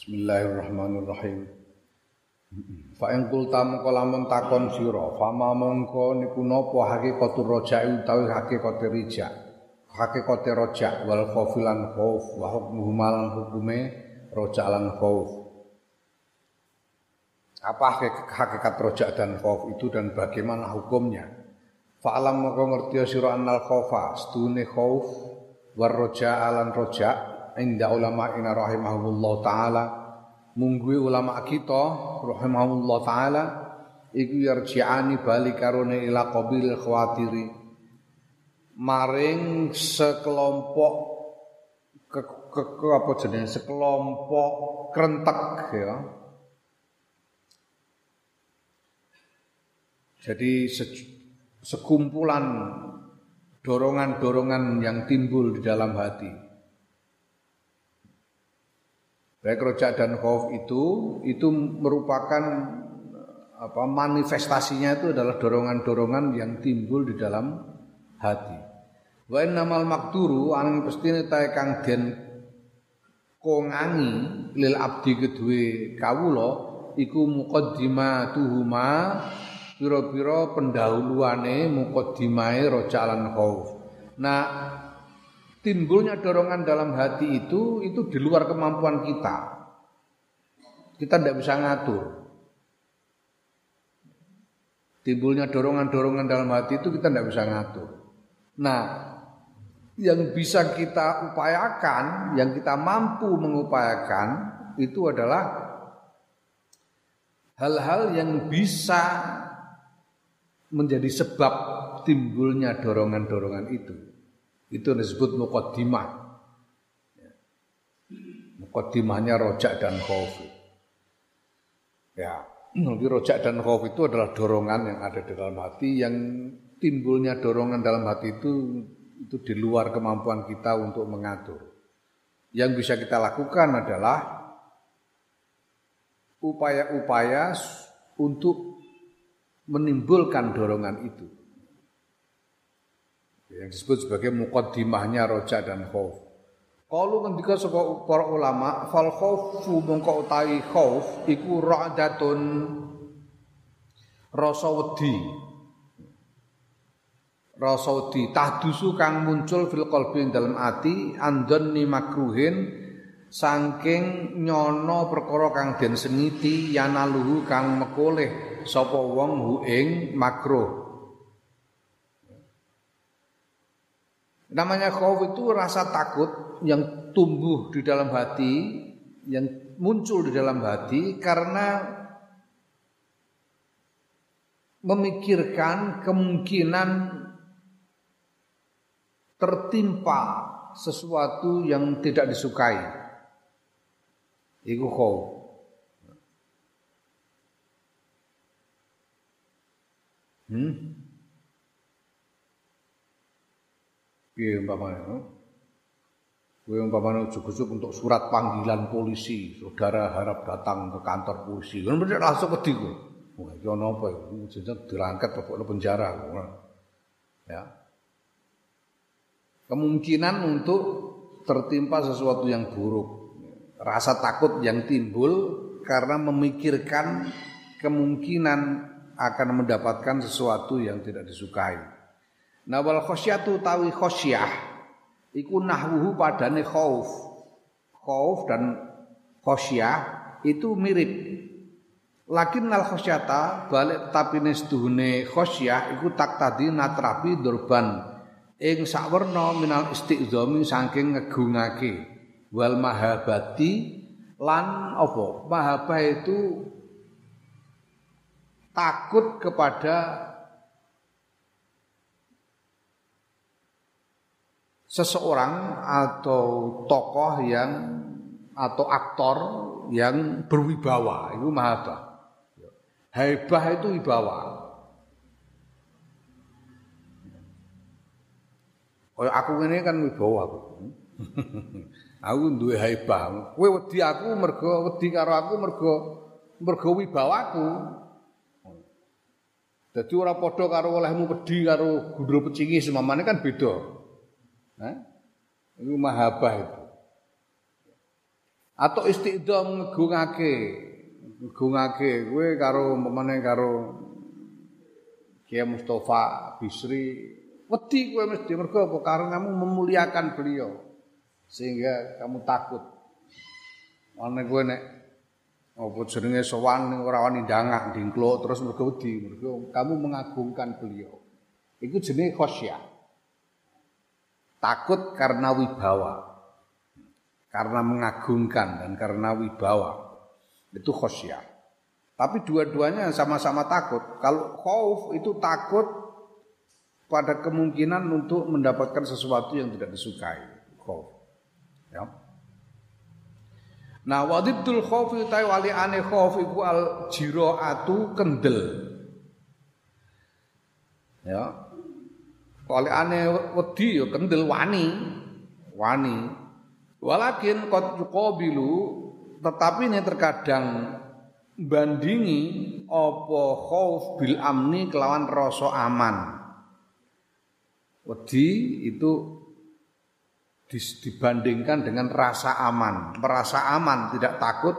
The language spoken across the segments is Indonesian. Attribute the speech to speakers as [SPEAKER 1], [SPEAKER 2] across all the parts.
[SPEAKER 1] Bismillahirrahmanirrahim. Fa in qulta lamun takon sira, fama mengko niku napa hakikatur roja'i utawi hakikate rija. Hakikate roja wal khaufilan khauf wa hukmuhu malan hukume roja lan khauf. Apa hakikat roja dan khauf itu dan bagaimana hukumnya? Fa'alam mengko ngerti sira annal khaufa, stune khauf war roja alan roja inda ulama ina rahimahullah taala. Mungguwe ulama kita rahimahullah taala iku yarji'ani bali karone ila qabil khawatiri. Maring sekelompok ke, ke, ke apa jenenge? Sekelompok krentek ya. Jadi se, sekumpulan dorongan-dorongan yang timbul di dalam hati Baik rojak dan khauf itu itu merupakan apa manifestasinya itu adalah dorongan-dorongan yang timbul di dalam hati. Wa innamal makturu anang pestine tae kang den kongangi lil abdi kedue kawula iku muqaddimatuhuma pira-pira pendahuluane muqaddimae rojak lan khauf. Nah, timbulnya dorongan dalam hati itu itu di luar kemampuan kita. Kita tidak bisa ngatur. Timbulnya dorongan-dorongan dalam hati itu kita tidak bisa ngatur. Nah, yang bisa kita upayakan, yang kita mampu mengupayakan itu adalah hal-hal yang bisa menjadi sebab timbulnya dorongan-dorongan itu. Itu disebut mukaddimah. Mukaddimahnya rojak dan khauf. Ya, jadi rojak dan khauf itu adalah dorongan yang ada di dalam hati yang timbulnya dorongan dalam hati itu itu di luar kemampuan kita untuk mengatur. Yang bisa kita lakukan adalah upaya-upaya untuk menimbulkan dorongan itu yang disebut sebagai mukaddimahnya roja dan khauf. Kalau ketika saka para ulama fal khaufu mongko utawi khauf iku ra'datun rasa wedi. Rasa wedi tahdusu kang muncul fil qalbi dalam ati andon ni makruhin saking nyono perkara kang den sengiti yanaluhu kang mekoleh sapa wong hu ing makruh Namanya khauf itu rasa takut yang tumbuh di dalam hati, yang muncul di dalam hati karena memikirkan kemungkinan tertimpa sesuatu yang tidak disukai. Iku khauf. Hmm? Piye umpamanya? Kowe umpamanya ujuk-ujuk untuk surat panggilan polisi, saudara harap datang ke kantor polisi. Kan mesti langsung wedi kowe. Wah, iki ana apa ya? Jeneng dirangket pokoknya penjara. Ya. Kemungkinan untuk tertimpa sesuatu yang buruk. Rasa takut yang timbul karena memikirkan kemungkinan akan mendapatkan sesuatu yang tidak disukai. Nah wal khosyatu tawi khosyah iku nahwuhu padane khauf. Khauf dan khosyah itu mirip. Lakin nal khosyata balik tapi nestuhune khosyah iku tak tadi natrapi durban ing sakwerna minal istiqzami saking ngegungake wal mahabati lan apa mahabah itu takut kepada seseorang atau tokoh yang atau aktor yang berwibawa itu mahabah. Haibah itu wibawa. Kayak aku ini kan wibawa aku. aku duwe haibah. Kowe wedi aku mergo wedi karo aku mergo mergo wibawaku. Dadi ora padha karo olehmu wedi karo gundul pecingi semamane kan beda. Itu mahabah itu. Atau istiqdom ngegungake. Ngegungake kowe karo umpamane karo Kiai Mustafa Bisri wedi kowe mesti mergo apa kamu memuliakan beliau sehingga kamu takut. Ana kowe nek apa jenenge sowan ora wani ndangak dingkluk terus mergo wedi mergo kamu mengagungkan beliau. Iku jenenge khosyah. Takut karena wibawa. Karena mengagungkan dan karena wibawa. Itu khosyah. Tapi dua-duanya sama-sama takut. Kalau khauf itu takut pada kemungkinan untuk mendapatkan sesuatu yang tidak disukai. Khauf. Ya. Nah, wadibdul khaufi utai wali ane khauf iku al jiroatu kendel. Ya, oleh ane wedi ya kendel wani. Wani. Walakin qad yuqabilu tetapi ini terkadang bandingi apa khauf bil amni kelawan rasa aman. Wedi itu dibandingkan dengan rasa aman, merasa aman, tidak takut.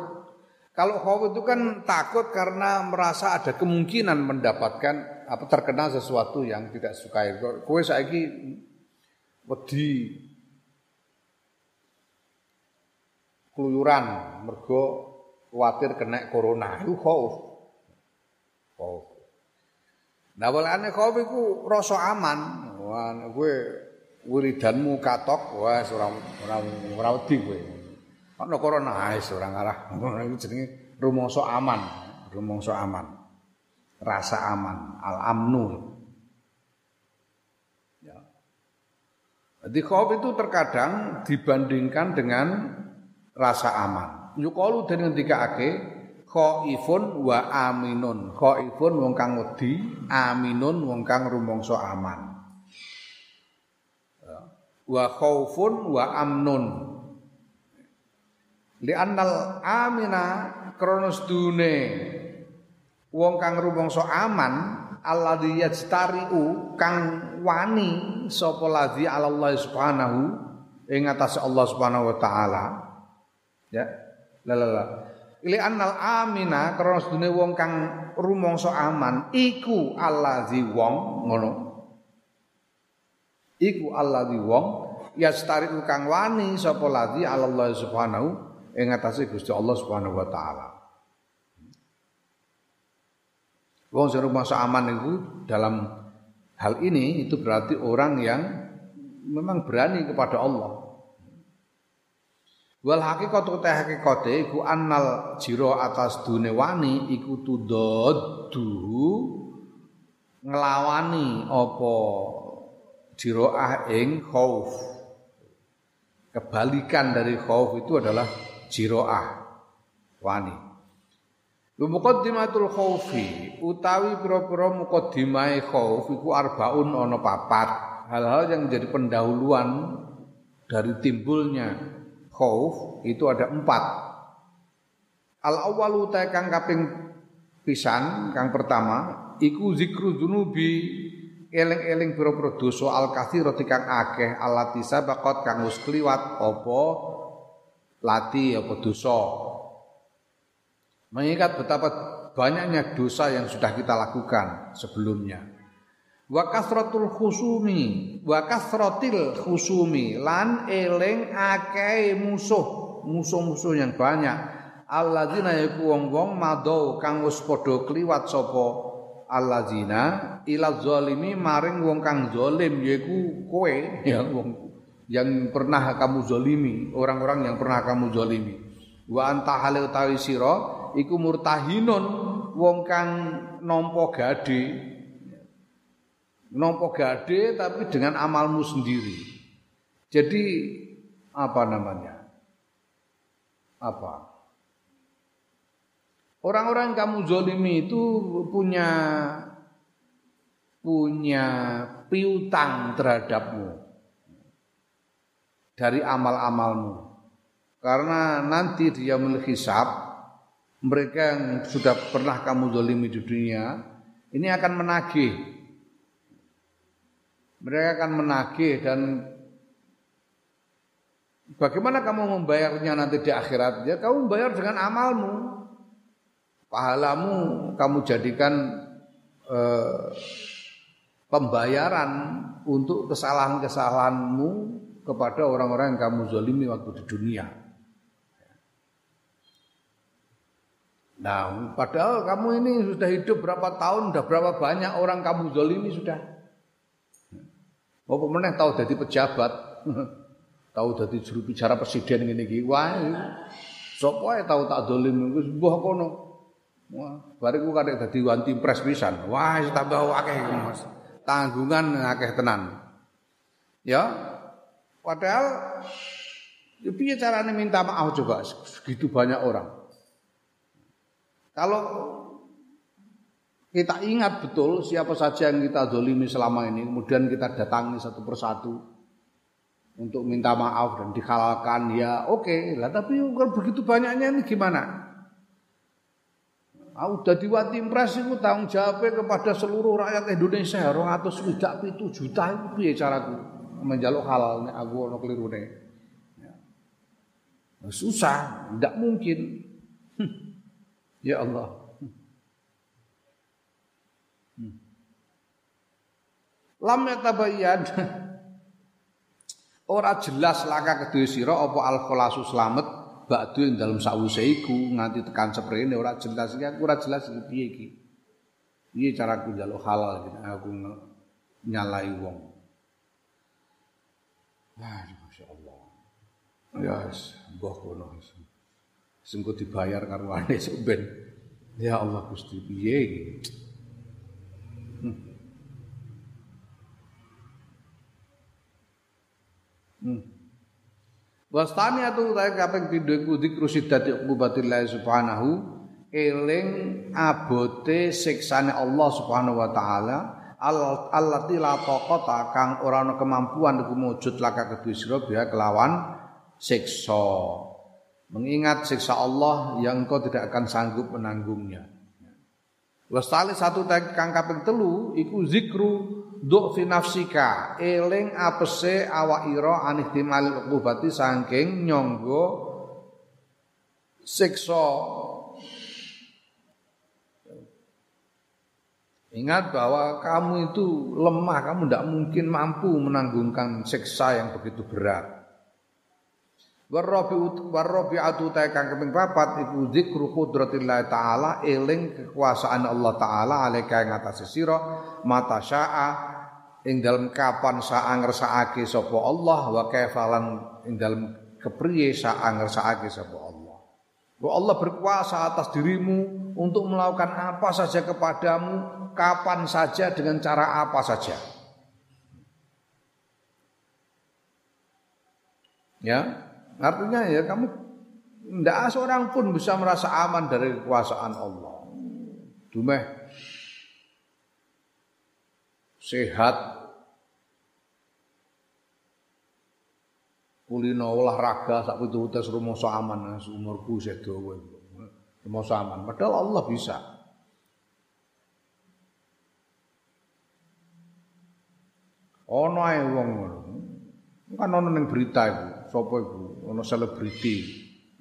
[SPEAKER 1] Kalau khauf itu kan takut karena merasa ada kemungkinan mendapatkan apa terkena sesuatu yang tidak sukai. Kowe saiki wedi keluyuran mergo khawatir kena corona itu khauf. Khauf. Nah walane khauf iku rasa aman. Wah kowe wiridanmu katok wah ora ora ora wedi kowe. Corona wis ora ngarah. Iku jenenge rumangsa aman, rumangsa aman rasa aman, al-amnu. Ya. Jadi khauf itu terkadang dibandingkan dengan rasa aman. Yukalu dan ake khaifun wa aminun. Khaifun wong kang wedi, aminun wong kang rumangsa aman. Ya. Wa khaufun wa amnun. Li annal amina kronos dune wong kang rumangsa aman alladzi yajtari'u kang wani sapa ladzi Allah subhanahu ing atas Allah subhanahu wa taala. Ya. La la la. Ili annal amina krana sedune wong kang rumangsa aman iku alladzi wong ngono. Iku alladzi wong yastari'u kang wani sapa ladzi Allah subhanahu ing atase Gusti Allah subhanahu wa taala Wong sing rumangsa aman itu dalam hal ini itu berarti orang yang memang berani kepada Allah. Wal hakikat teh hakikat iku annal jiro atas dune wani iku tudaddu ngelawani apa jiroah ing khauf. Kebalikan dari khauf itu adalah jiroah wani. Muqaddimatul khaufi utawi pira-pira muqaddimai khauf iku arbaun ana papat. Hal-hal yang menjadi pendahuluan dari timbulnya khauf itu ada empat. Al awwalu ta kang kaping pisan kang pertama iku zikru dzunubi eling-eling pira-pira dosa al katsirati kang akeh alati sabaqat kang wis kliwat apa lati apa dosa Mengingat betapa banyaknya dosa yang sudah kita lakukan sebelumnya. Wa kasratul khusumi, wa kasratil khusumi lan eling akeh musuh, musuh-musuh yang banyak. Alladzina yaku wong-wong madau kang wis padha kliwat sapa alladzina ila zalimi maring wong kang zalim yaiku kowe ya wong yang pernah kamu zalimi, orang-orang yang pernah kamu zalimi. Wa anta halu tawi sira iku murtahinun wong kang nampa gade. Nampa gade tapi dengan amalmu sendiri. Jadi apa namanya? Apa? Orang-orang kamu zolimi itu punya punya piutang terhadapmu. Dari amal-amalmu. Karena nanti dia menghisap mereka yang sudah pernah kamu zalimi di dunia ini akan menagih mereka akan menagih dan Bagaimana kamu membayarnya nanti di akhirat? Ya kamu membayar dengan amalmu. Pahalamu kamu jadikan eh, pembayaran untuk kesalahan-kesalahanmu kepada orang-orang yang kamu zalimi waktu di dunia. Nah, padahal kamu ini sudah hidup berapa tahun, sudah berapa banyak orang kamu zalimi sudah. Mau pemenang tahu jadi pejabat, tahu jadi juru bicara presiden ini iki. Wah, sapa tahu tak dolim iku mbah kono. Wah, bariku kadek dadi wanti pres pisan. Wah, tambah akeh Mas. Tanggungan akeh tenan. Ya. Padahal ya piye carane minta maaf coba segitu banyak orang. Kalau kita ingat betul siapa saja yang kita dolimi selama ini, kemudian kita datangi satu persatu untuk minta maaf dan dihalalkan, ya oke okay. lah. Tapi kalau begitu banyaknya ini gimana? Aku udah diwati impres itu tanggung jawabnya kepada seluruh rakyat Indonesia. Orang atau sudah itu juta itu biaya caraku menjaluk halal nih aku keliru nih. Ya. Susah, tidak mungkin. Ya Allah. Hmm. Lam yatabayyan ora jelas laka kedue sira apa al kholasu slamet ba'du ing dalem sawise iku nganti tekan seprene ora jelas iki ora jelas iki piye iki. Piye caraku njaluk halal iki aku nyalai wong. Wah, masyaallah. Ya, kono. Sengko dibayar karo ane ben. Ya Allah Gusti piye iki? Hmm. Hmm. Wastani atu utahe kaping pindho iku zikru siddati uqubatillah subhanahu eling abote siksane Allah subhanahu wa taala allati la taqata kang ora kemampuan iku mujud laka kedue sira kelawan siksa mengingat siksa Allah yang engkau tidak akan sanggup menanggungnya. Wastali satu kang kaping telu iku zikru fi nafsika eling apese awak ira anih timal ukubati saking nyonggo siksa Ingat bahwa kamu itu lemah, kamu tidak mungkin mampu menanggungkan siksa yang begitu berat. Warrobi atu ta kang keping papat iku zikru qudratillah taala eling kekuasaan Allah taala alika ing atase sira mata syaa ing dalem kapan saa ngersakake sapa Allah wa kaifalan ing dalem kepriye saa ngersakake sapa Allah. Bahwa Allah berkuasa atas dirimu untuk melakukan apa saja kepadamu kapan saja dengan cara apa saja. Ya, Artinya ya kamu tidak seorang pun bisa merasa aman dari kekuasaan Allah. Dumeh. Sehat. Kulino olahraga sak itu tes rumoso aman. Umurku sedo rumoso aman. Padahal Allah bisa. Ono ae wong ngono. Kan ono ning berita iku. Sapa iku ono selebriti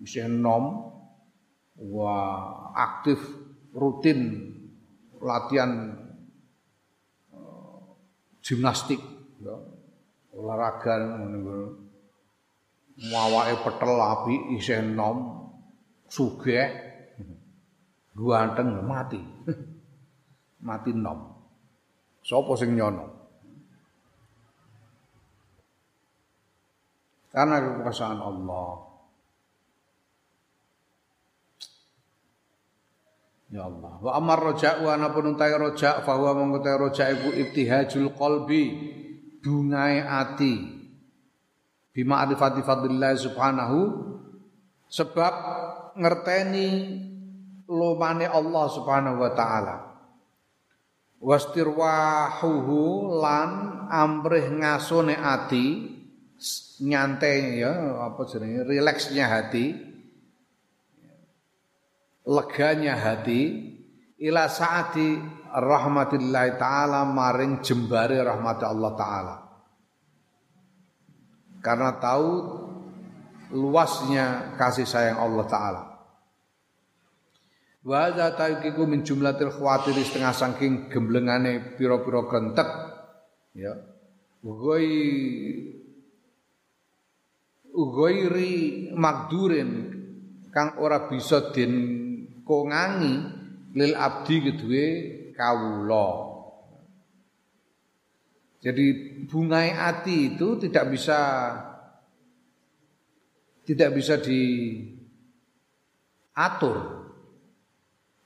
[SPEAKER 1] isih enom wah aktif rutin latihan uh, gimnastik ya. olahraga mawake petel api isih enom sugih ganteng mati. Mati nom. Sapa sing nyono Karena kekuasaan Allah. Ya Allah. Wa amar rojak wa anapun untai rojak fahuwa mengkutai rojak iku ibtihajul qalbi bungai ati bima arifati fadlillah subhanahu sebab ngerteni lomane Allah subhanahu wa ta'ala wastirwahuhu lan amrih ngasone ati nyantai ya apa jenenge rileksnya hati leganya hati ila saati rahmatillah taala maring jembare rahmat Allah taala karena tahu luasnya kasih sayang Allah taala. Wa za taikiku min jumlatil khawatir setengah saking gemblengane pira-pira gentek ya. Ugoi ugoiri magdurin kang ora bisa den kongangi lil abdi kedue kawula. Jadi bungai ati itu tidak bisa tidak bisa diatur.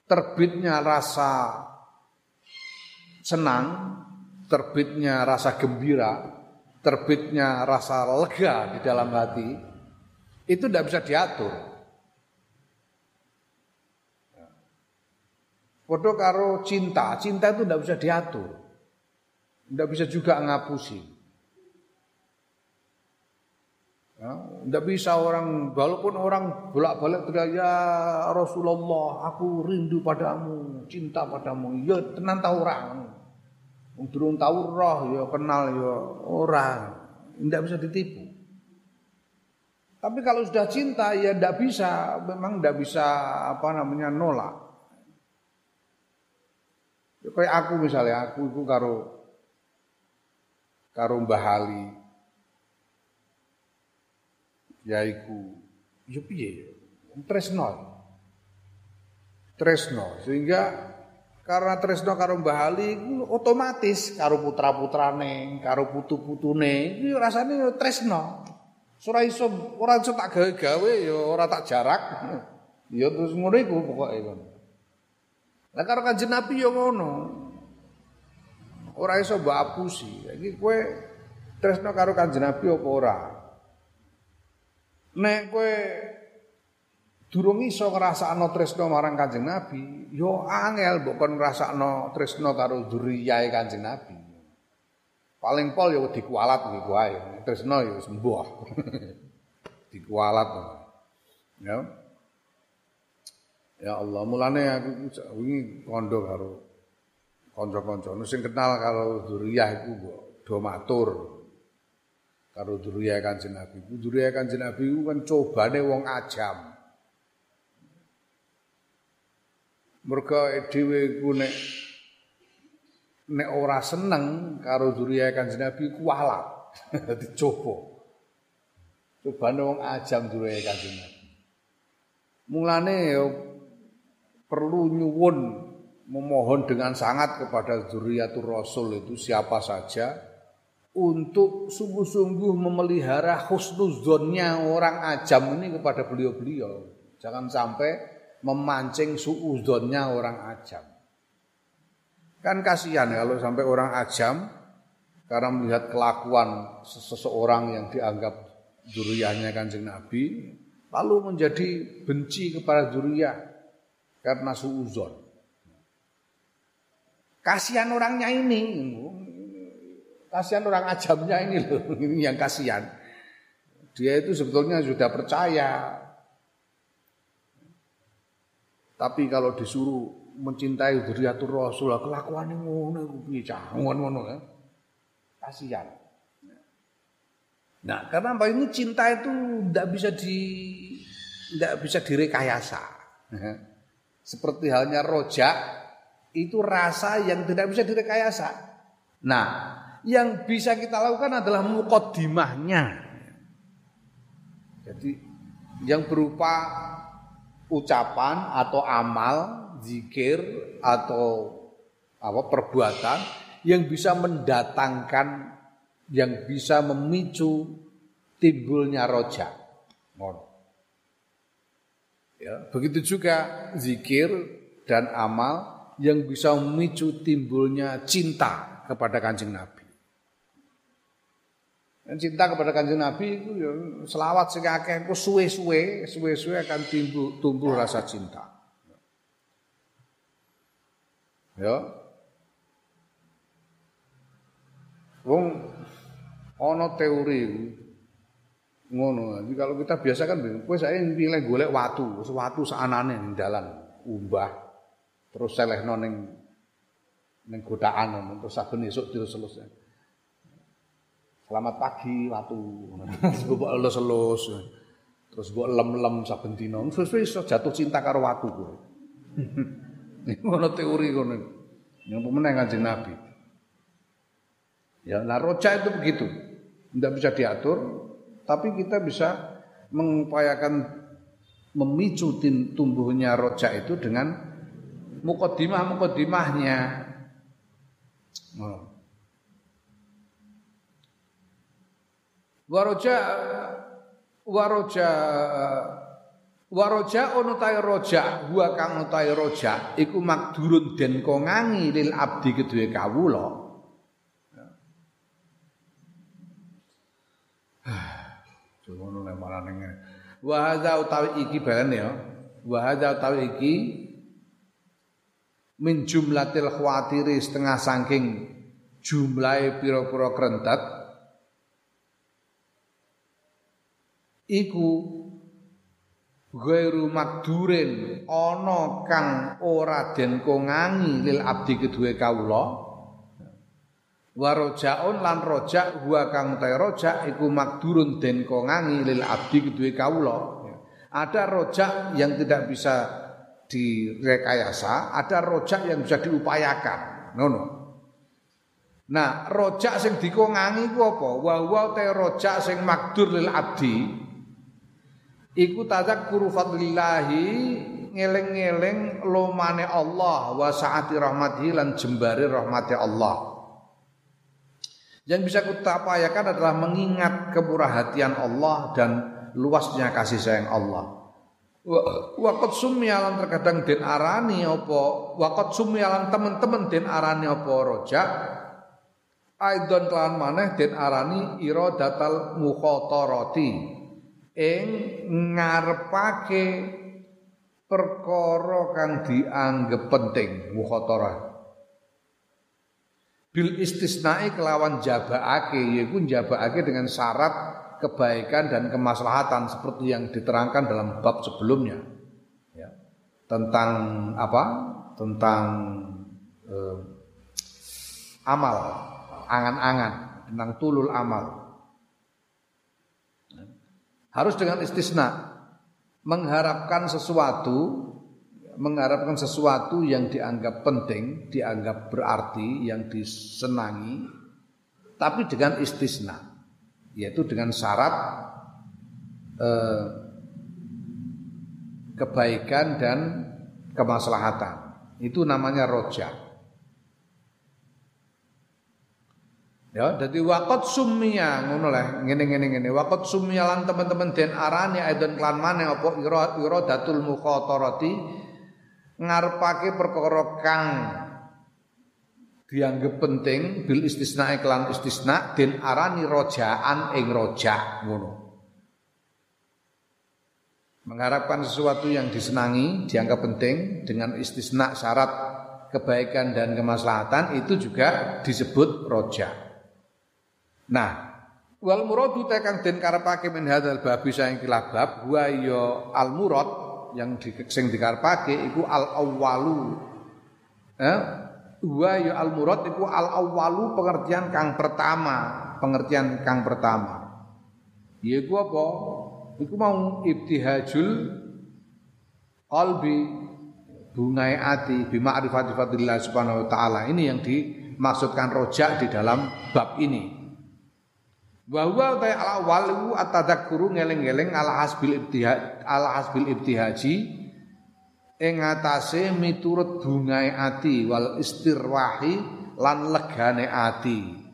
[SPEAKER 1] Terbitnya rasa senang, terbitnya rasa gembira, terbitnya rasa lega di dalam hati, itu tidak bisa diatur. Foto karo cinta, cinta itu tidak bisa diatur. Tidak bisa juga ngapusi. Ya, tidak bisa orang, walaupun orang bolak-balik teriak ya Rasulullah, aku rindu padamu, cinta padamu. Ya tenan tahu orang. Durung tahu roh ya kenal ya orang. Tidak bisa ditipu. Tapi kalau sudah cinta ya tidak bisa, memang tidak bisa apa namanya nolak. Ya, kayak aku misalnya, aku itu karo karo Mbah Ali yaiku yo piye yo tresno tresno sehingga karena tresno karo Mbah Ali otomatis karo putra-putrane karo putu-putune iki rasane tresno. Ora iso ora iso tak gawe-gawe yo ora tak jarak. Yo terus ngono iku pokoke ngono Lah karo Kanjeng Nabi yo ngono. Ora iso mbok apusi. Iki kowe tresno karo Kanjeng Nabi apa ora? Nek kowe durung iso ngrasakno tresno marang Kanjeng Nabi, yo angel mbok kon ngrasakno tresno karo dzuriyahe Kanjeng Nabi. Paling pol yo dikualat iki wae. Tresno sembuh. dikualat. Ya. Ya Allah, mulane aku wingi kondo karo kanca-kanca sing kenal karo dzuriyah iku mbok do matur karo duriyah Kanjeng Nabi. Duriyah Kanjeng Nabi ku kan cobane wong ajam. Mergo dhewe ku nek nek ora seneng karo duriyah Kanjeng Nabi ku alat. Dadi coba. Wong ajam duriyah Kanjeng Nabi. Mulane ya perlu nyuwun memohon dengan sangat kepada zuriatur Rasul itu siapa saja untuk sungguh-sungguh memelihara husnuzonnya orang ajam ini kepada beliau-beliau. Jangan sampai memancing suuzonnya orang ajam. Kan kasihan kalau sampai orang ajam karena melihat kelakuan seseorang yang dianggap juriyahnya kanjeng Nabi, lalu menjadi benci kepada juriyah karena suuzon. Kasihan orangnya ini, Kasihan orang ajamnya ini loh, ini yang kasihan. Dia itu sebetulnya sudah percaya. Tapi kalau disuruh mencintai Dzurriyyatur Rasul, kelakuan ngono piye ngono ya. Kasihan. Nah, karena apa ini cinta itu tidak bisa di tidak bisa direkayasa. Seperti halnya rojak itu rasa yang tidak bisa direkayasa. Nah, yang bisa kita lakukan adalah mukodimahnya. Jadi yang berupa ucapan atau amal, zikir atau apa perbuatan yang bisa mendatangkan yang bisa memicu timbulnya roja. Ya, begitu juga zikir dan amal yang bisa memicu timbulnya cinta kepada kanjeng Nabi. Cinta kepada kanjeng Nabi itu ya selawat sing akeh suwe-suwe, suwe-suwe akan tumbuh tumbuh rasa cinta. Ya. Wong ana teori ngono. Jadi kalau kita biasa kan kowe saya pilih golek watu, watu saanane ning dalan umbah. Terus selehno ning ning godaan terus saben esuk terus selesai. Selamat pagi watu. Bubuk elus-elus. Terus mbok lem-lem saben dina, sesuai iso jatuh cinta karo aku kowe. Ngono teori ngono. Yang pemenang kanjeng Nabi. Ya, nah roja itu begitu. Tidak bisa diatur, tapi kita bisa mengupayakan memicu tumbuhnya roja itu dengan mukodimah-mukodimahnya. Oh. Waroja waroja waroja ono tae roja wa kang tae roja iku makdurun den kongangi lil abdi kedue kawula Ngono nek marane ngene. Wa hadza utawi iki balen ya. Wa hadza utawi iki min jumlatil khawatiri setengah saking jumlahe pira-pira krentet iku ghairu makdurin ana kang ora den kongangi lil abdi kedue kawula. Warojaun lan rojak huwa kang ta rojak iku makdurun den kongangi lil abdi kedue kawula. Ada rojak yang tidak bisa direkayasa ada rojak yang bisa diupayakan. Ngono. Nah rojak sing dikongangi ku apa? Wa wa rojak sing makdur lil abdi iku tadzakuru fadlillahi ngeleng-ngeleng lomane Allah wa saati rahmatihi lan jembare rahmati Allah. Yang bisa kita upayakan adalah mengingat kemurahatian Allah dan luasnya kasih sayang Allah. Waqat sumyalan terkadang den arani apa waqat sumyalan teman-teman den arani apa roja aidon kelan maneh den arani iradatal mukhatarati ing ngarepake perkara kang dianggep penting mukhatarah bil istisnai kelawan jabaake yaiku jabaake dengan syarat kebaikan dan kemaslahatan seperti yang diterangkan dalam bab sebelumnya. Ya. Tentang apa? Tentang eh, amal angan-angan tentang tulul amal harus dengan istisna. Mengharapkan sesuatu mengharapkan sesuatu yang dianggap penting, dianggap berarti, yang disenangi, tapi dengan istisna, yaitu dengan syarat eh, kebaikan dan kemaslahatan. Itu namanya rojak. Ya, jadi wakot sumia ngono lah, ngene ngene ngene. Wakot sumia lan teman-teman den arani aidon klan maneh apa ira ira datul mukhatarati ngarepake perkara kang dianggap penting bil istisna iklan istisna den arani rojaan ing roja ngono. Mengharapkan sesuatu yang disenangi dianggap penting dengan istisna syarat kebaikan dan kemaslahatan itu juga disebut roja. Nah, wal muradu tekang den karepake min hadzal babi saing kilabab wa ya al murad yang di, sing dikarepake iku al awwalu. Eh, wa ya al murad iku al awwalu pengertian kang pertama, pengertian kang pertama. Yaiku apa? Iku mau ibtihajul qalbi bungai ati bima arifati fadillah subhanahu wa ta'ala ini yang dimaksudkan rojak di dalam bab ini wa huwa ta ala walu atadzakuru ngeleng-eleng ala hasbil ibtihaj ala hasbil ibtihaji ing atase miturut bungae ati wal istirwahi lan legane ati.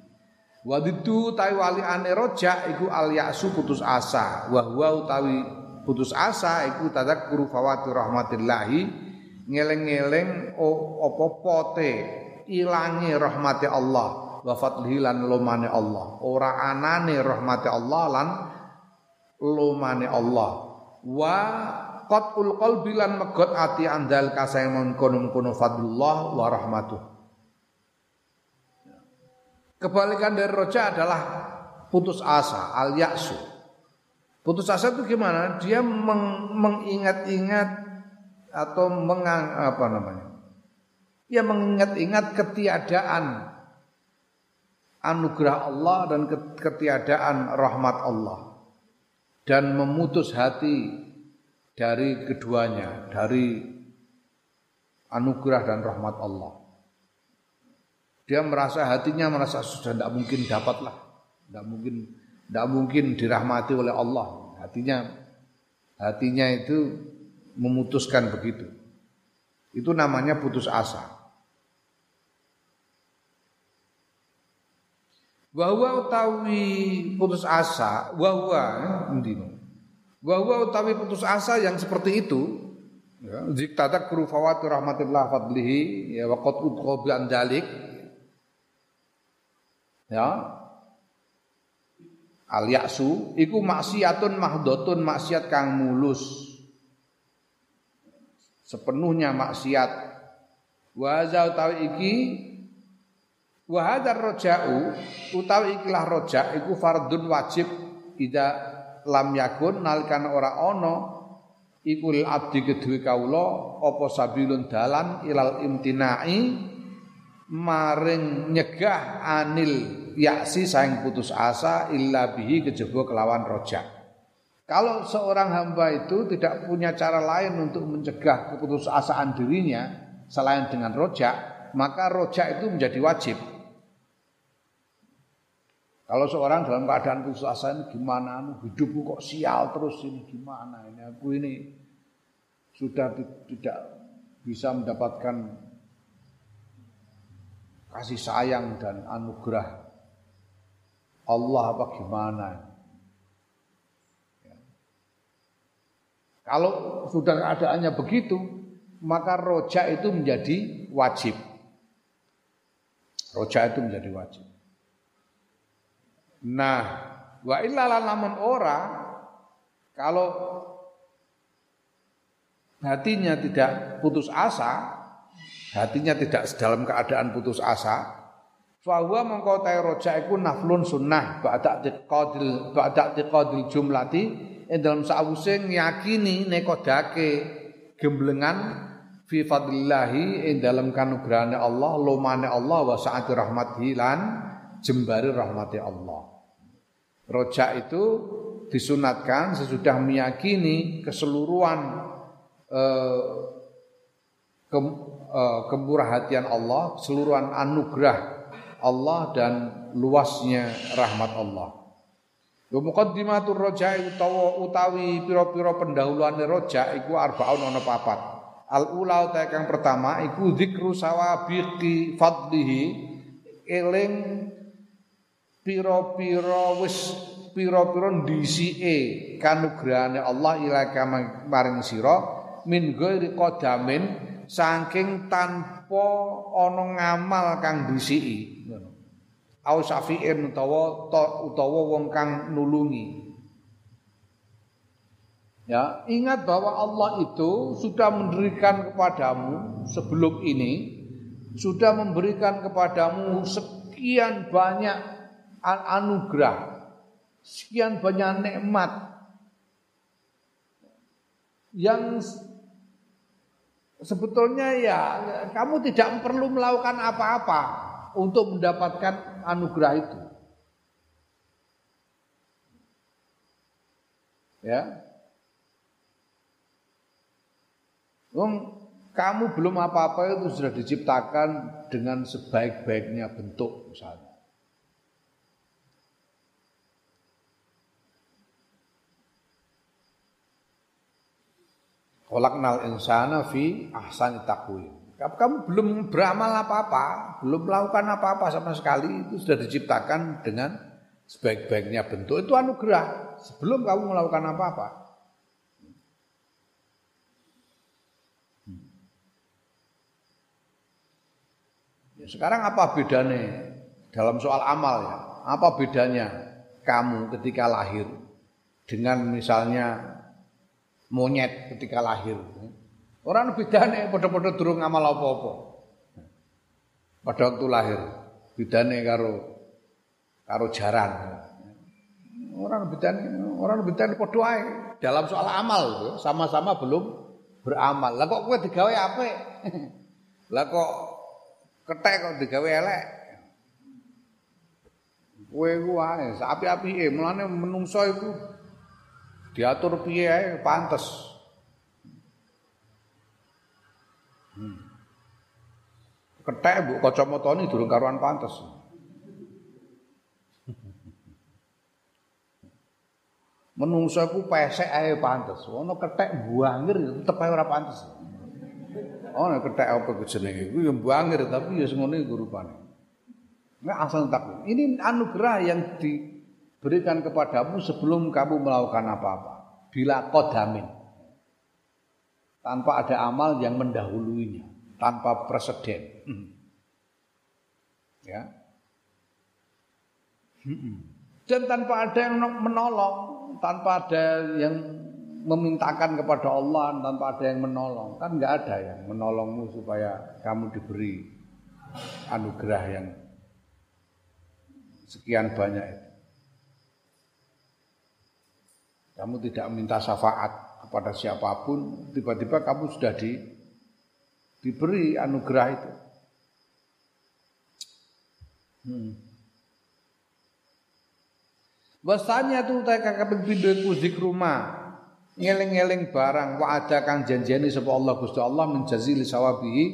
[SPEAKER 1] Wa ditu ta waliane roja iku al putus asa. Wa huwa utawi putus asa iku tadzakuru fawati rahmatillahi ngeleng-eleng apa pote ilange rahmati Allah wa fadlihi lan lumane Allah. Ora anane rahmati Allah lan lumane Allah. Wa qatul qalbi lan megot ati andal kasaemon kono-kono fadlullah wa rahmatuh. Kebalikan dari roja adalah putus asa, al yaksu. Putus asa itu gimana? Dia meng, mengingat-ingat atau mengang apa namanya? Ya mengingat-ingat ketiadaan anugerah Allah dan ketiadaan rahmat Allah dan memutus hati dari keduanya, dari anugerah dan rahmat Allah. Dia merasa hatinya merasa sudah tidak mungkin dapatlah, tidak mungkin tidak mungkin dirahmati oleh Allah. Hatinya hatinya itu memutuskan begitu. Itu namanya putus asa. Bahwa utawi putus asa, bahwa endino. Bahwa utawi putus asa yang seperti itu, ya, ziktata kru fawati rahmatillah fadlihi ya waqad udqa bi andalik ya. Al yaksu iku maksiatun mahdotun maksiat kang mulus. Sepenuhnya maksiat. Wa utawi iki wa hadzal roja'u utawi ikilah roja iku fardun wajib ida lam yakun nalikan ora ana iku lil abdi kedue kawula apa sabilun dalan ilal imtinai maring nyegah anil yaksi saing putus asa illa bihi kejaba kelawan rojak. Kalau seorang hamba itu tidak punya cara lain untuk mencegah keputusasaan dirinya selain dengan rojak, maka rojak itu menjadi wajib. Kalau seorang dalam keadaan asa ini gimana, anu, hidupku kok sial terus ini gimana ini aku ini sudah tidak bisa mendapatkan kasih sayang dan anugerah Allah apa gimana? Ya. Kalau sudah keadaannya begitu, maka rojak itu menjadi wajib. Rojak itu menjadi wajib. Nah, wa illalah namun ora kalau hatinya tidak putus asa, hatinya tidak dalam keadaan putus asa fahuwa mengkau tay roja iku naflun sunnah ba'da tiqadil ba'da tiqadil jumlati ing dalam sawuse ngiyakini nekodake gemblengan fi fadlillahi ing dalam kanugrahane Allah lumane Allah wa sa'ati rahmatihi lan jembari rahmati Allah roja itu disunatkan sesudah meyakini keseluruhan eh, ke, uh, kemurahatian Allah, seluruhan anugerah Allah dan luasnya rahmat Allah. Wa roja utawa utawi pira-pira pendahuluane roja iku arbaun ana papat. Al ula pertama iku zikru sawabiqi fadlihi eling pira-pira wis pira-pira ndisike kanugrahane Allah ilaka maring sira min ghairi qadamin saking tanpa ana ngamal kang disiki ngono au syafi'in utawa utawa wong kang nulungi. Ya ingat bahwa Allah itu sudah memberikan kepadamu sebelum ini sudah memberikan kepadamu sekian banyak anugerah sekian banyak nikmat yang sebetulnya ya kamu tidak perlu melakukan apa-apa untuk mendapatkan anugerah itu. Ya. Kamu belum apa-apa itu sudah diciptakan dengan sebaik-baiknya bentuk misalnya. Kholaknal insana fi ahsani taqwim. Kamu belum beramal apa-apa, belum melakukan apa-apa sama sekali, itu sudah diciptakan dengan sebaik-baiknya bentuk. Itu anugerah sebelum kamu melakukan apa-apa. Ya, sekarang apa bedanya dalam soal amal ya? Apa bedanya kamu ketika lahir dengan misalnya monyet ketika lahir. Orang bedane padha-padha durung ngamal apa-apa. Pada waktu lahir bedane karo karo jaran. Orang bedane orang bedane padha ae dalam soal amal sama-sama belum beramal. Lah kok kowe digawe apik? Lah kok ketek kok digawe elek? Kowe ku wae api-apike mulane menungso iku diatur piye pantes. Hmm. Ketek Bu kacamata ini durung karuan pantes. Menungso ku pesek ae pantes. Ono kethek buangir tetep ae ora pantes. Ono kethek apa ku jenenge iku ya buangir tapi ya ngono iku rupane. Nek asal tak. Ini anugerah yang diberikan kepadamu sebelum kamu melakukan apa-apa. Bila kodamin. Tanpa ada amal yang mendahuluinya, tanpa presiden. Hmm. Ya. Hmm. Dan tanpa ada yang menolong, tanpa ada yang memintakan kepada Allah tanpa ada yang menolong kan nggak ada yang menolongmu supaya kamu diberi anugerah yang sekian banyak itu. Kamu tidak minta syafaat kepada siapa pun, tiba-tiba kamu sudah di, diberi anugerah itu. Hmm. Wasanya tu ta kakek pindho iku zikruma. Ngeling-eling barang wa ada kang janjeni sapa Allah Gusti Allah menjazili sawabihi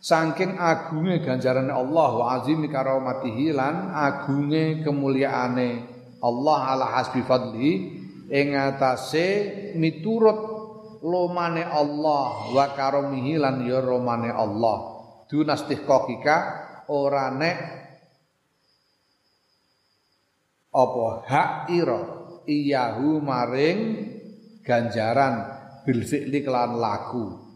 [SPEAKER 1] saking agunge ganjarane Allah wa azimi karamatihi lan agunge kemuliaane Allah ala hasbi fadli ing atase miturut lomane Allah wa karomihi lan ya romane Allah. Dunastih kokika ora nek apa hak ira. Iyahu maring ganjaran bil fi'li kelan laku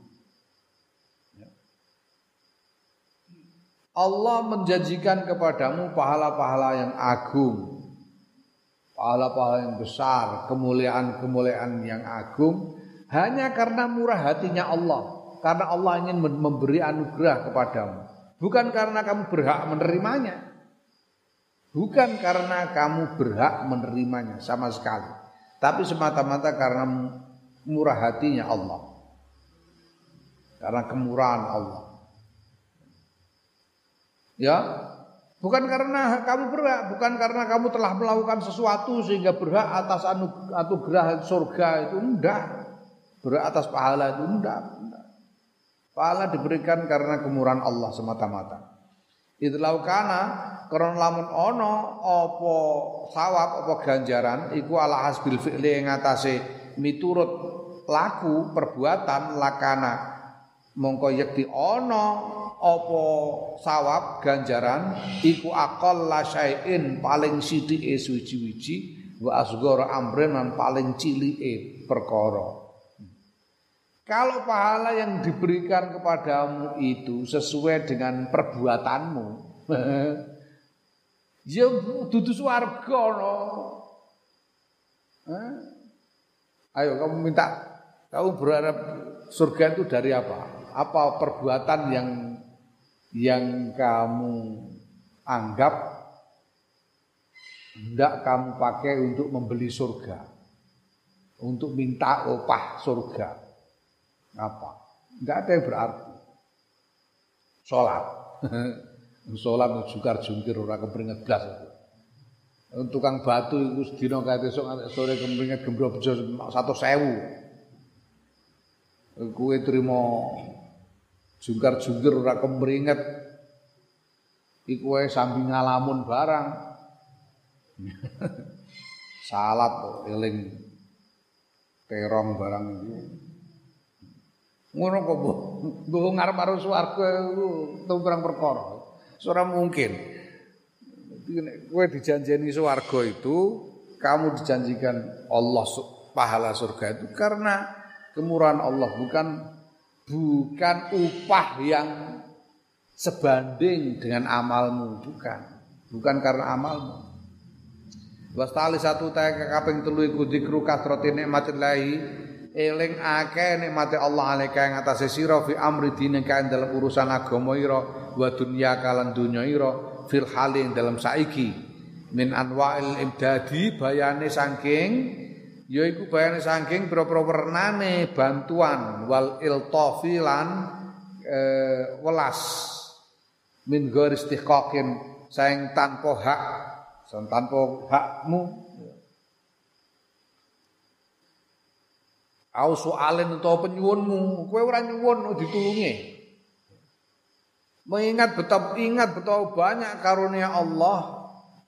[SPEAKER 1] Allah menjanjikan kepadamu pahala-pahala yang agung pahala-pahala yang besar kemuliaan-kemuliaan yang agung hanya karena murah hatinya Allah karena Allah ingin memberi anugerah kepadamu bukan karena kamu berhak menerimanya Bukan karena kamu berhak menerimanya sama sekali. Tapi semata-mata karena murah hatinya Allah. Karena kemurahan Allah. Ya, bukan karena kamu berhak, bukan karena kamu telah melakukan sesuatu sehingga berhak atas anugerah surga itu enggak. Berhak atas pahala itu enggak. enggak. Pahala diberikan karena kemurahan Allah semata-mata. Idlau kana karena lamun ono apa sawab apa ganjaran iku ala hasbil fi'li ing atase miturut laku perbuatan lakana mongko yekti ono apa sawab ganjaran iku akal la syai'in paling sithike suci-wiji wa asghara amrin paling cilike perkara kalau pahala yang diberikan kepadamu itu sesuai dengan perbuatanmu, ya dudu swarga no. Ayo kamu minta, kamu berharap surga itu dari apa? Apa perbuatan yang yang kamu anggap hendak kamu pakai untuk membeli surga, untuk minta upah surga? Apa? Enggak ada yang berarti. Sholat. Sholat jungkar jungkir ora kepringet blas itu. Tukang batu itu sedina kaya besok sore kepringet gembro bejo satu sewu. Kue terima jungkar jungkir ora kepringet. Iku wae sambil ngalamun barang. Salat eling terong barang itu. Ngono kok Bu. Mbok ngarep karo swarga iku tumrang perkara. Ora mungkin. Kowe dijanjeni swarga itu, kamu dijanjikan Allah pahala surga itu karena kemurahan Allah bukan bukan upah yang sebanding dengan amalmu bukan. Bukan karena amalmu. Wastali satu taya kaping telu iku dikru eling akeh nikmate Allah alaika ing atase sira fi amri dalam urusan agama ira wa dunya kalan dunya ira fil halin dalam saiki. Min anwa'il imdadi bayane saking yaiku bayane saking pira-pira wernane bantuan wal iltafi lan e, welas min ghairi istihqaqin saing tanpa hak tanpa hakmu Au soalen utawa penyuwunmu, kowe ora nyuwun ditulungi. Mengingat betapa ingat betapa banyak karunia Allah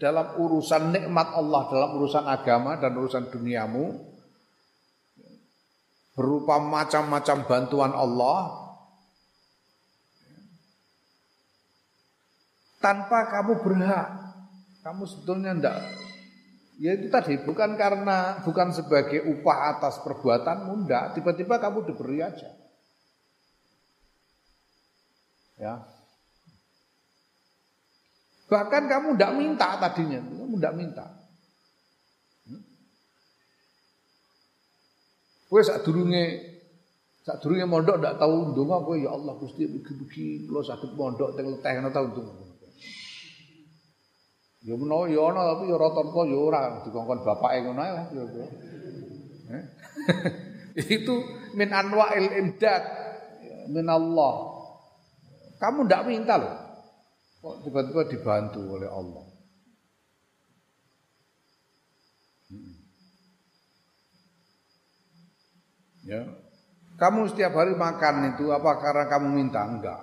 [SPEAKER 1] dalam urusan nikmat Allah dalam urusan agama dan urusan duniamu berupa macam-macam bantuan Allah tanpa kamu berhak. Kamu sebetulnya ndak Ya itu tadi bukan karena bukan sebagai upah atas perbuatanmu ndak, tiba-tiba kamu diberi aja. Ya. Bahkan kamu ndak minta tadinya, kamu ndak minta. Kowe sak durunge sak durunge mondok ndak tahu ndonga kowe ya Allah Gusti mugi-mugi kula saged mondok teng leteh ngono tau ndonga. Ya menawa ya ana tapi ya rata-rata ya ora dikongkon bapake ngono ae ya. Eh? Itu min anwa'il imdad min Allah. Kamu ndak minta loh. Kok tiba-tiba dibantu oleh Allah. Hmm. Ya. Kamu setiap hari makan itu apa karena kamu minta? Enggak.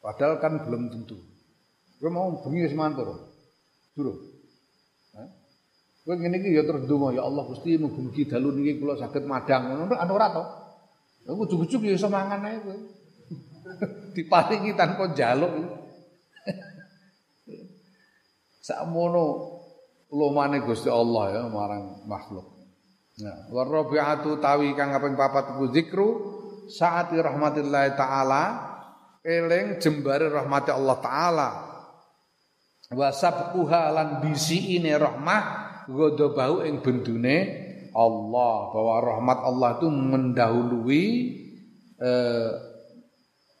[SPEAKER 1] Padahal kan belum tentu. Gue mau bengi wis mantur. Durung. Kowe ngene iki ya terus ndonga ya Allah Gusti mugi-mugi dalu niki kula saged madang ngono anu ora to. Aku ujug-ujug ya iso mangan ae kowe. Diparingi tanpa njaluk. Sakmono lumane Gusti Allah ya marang makhluk. Nah, warabi'atu tawi kang kaping papat ku zikru saati rahmatillah taala eling jembare rahmati Allah taala wa sabquha lan ini rahmah godobahu ing bendune Allah bahwa rahmat Allah itu mendahului eh,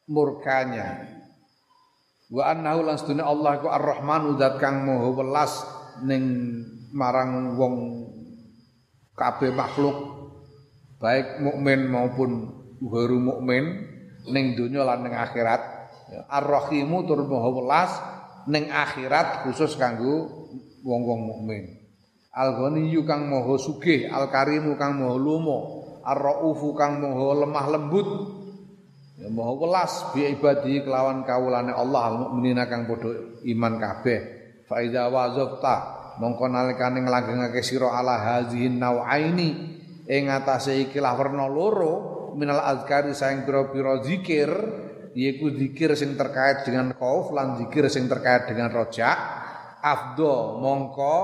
[SPEAKER 1] murkanya wa annahu lan sedune Allah ku ar-rahmanu zat kang maha welas ning marang wong kabeh makhluk baik mukmin maupun guru mukmin ning donya lan ning akhirat. Ya, Ar-Rahimu tur maha welas ning akhirat khusus kanggo wong-wong mukmin. Al-Ghaniyyu kang maha sugih, Al-Karimu kang maha lumo, Ar-Raufu kang maha lemah lembut. Ya maha welas bi ibadi kelawan kawulane Allah al-mukminina kang padha iman kabeh. Fa iza wazafta mongko nalikane nglanggengake sira ala hazihin nau'aini ing atase ikilah werna loro minal azkari saing pira-pira zikir yaiku zikir sing terkait dengan khauf lan zikir sing terkait dengan rojak afdo mongko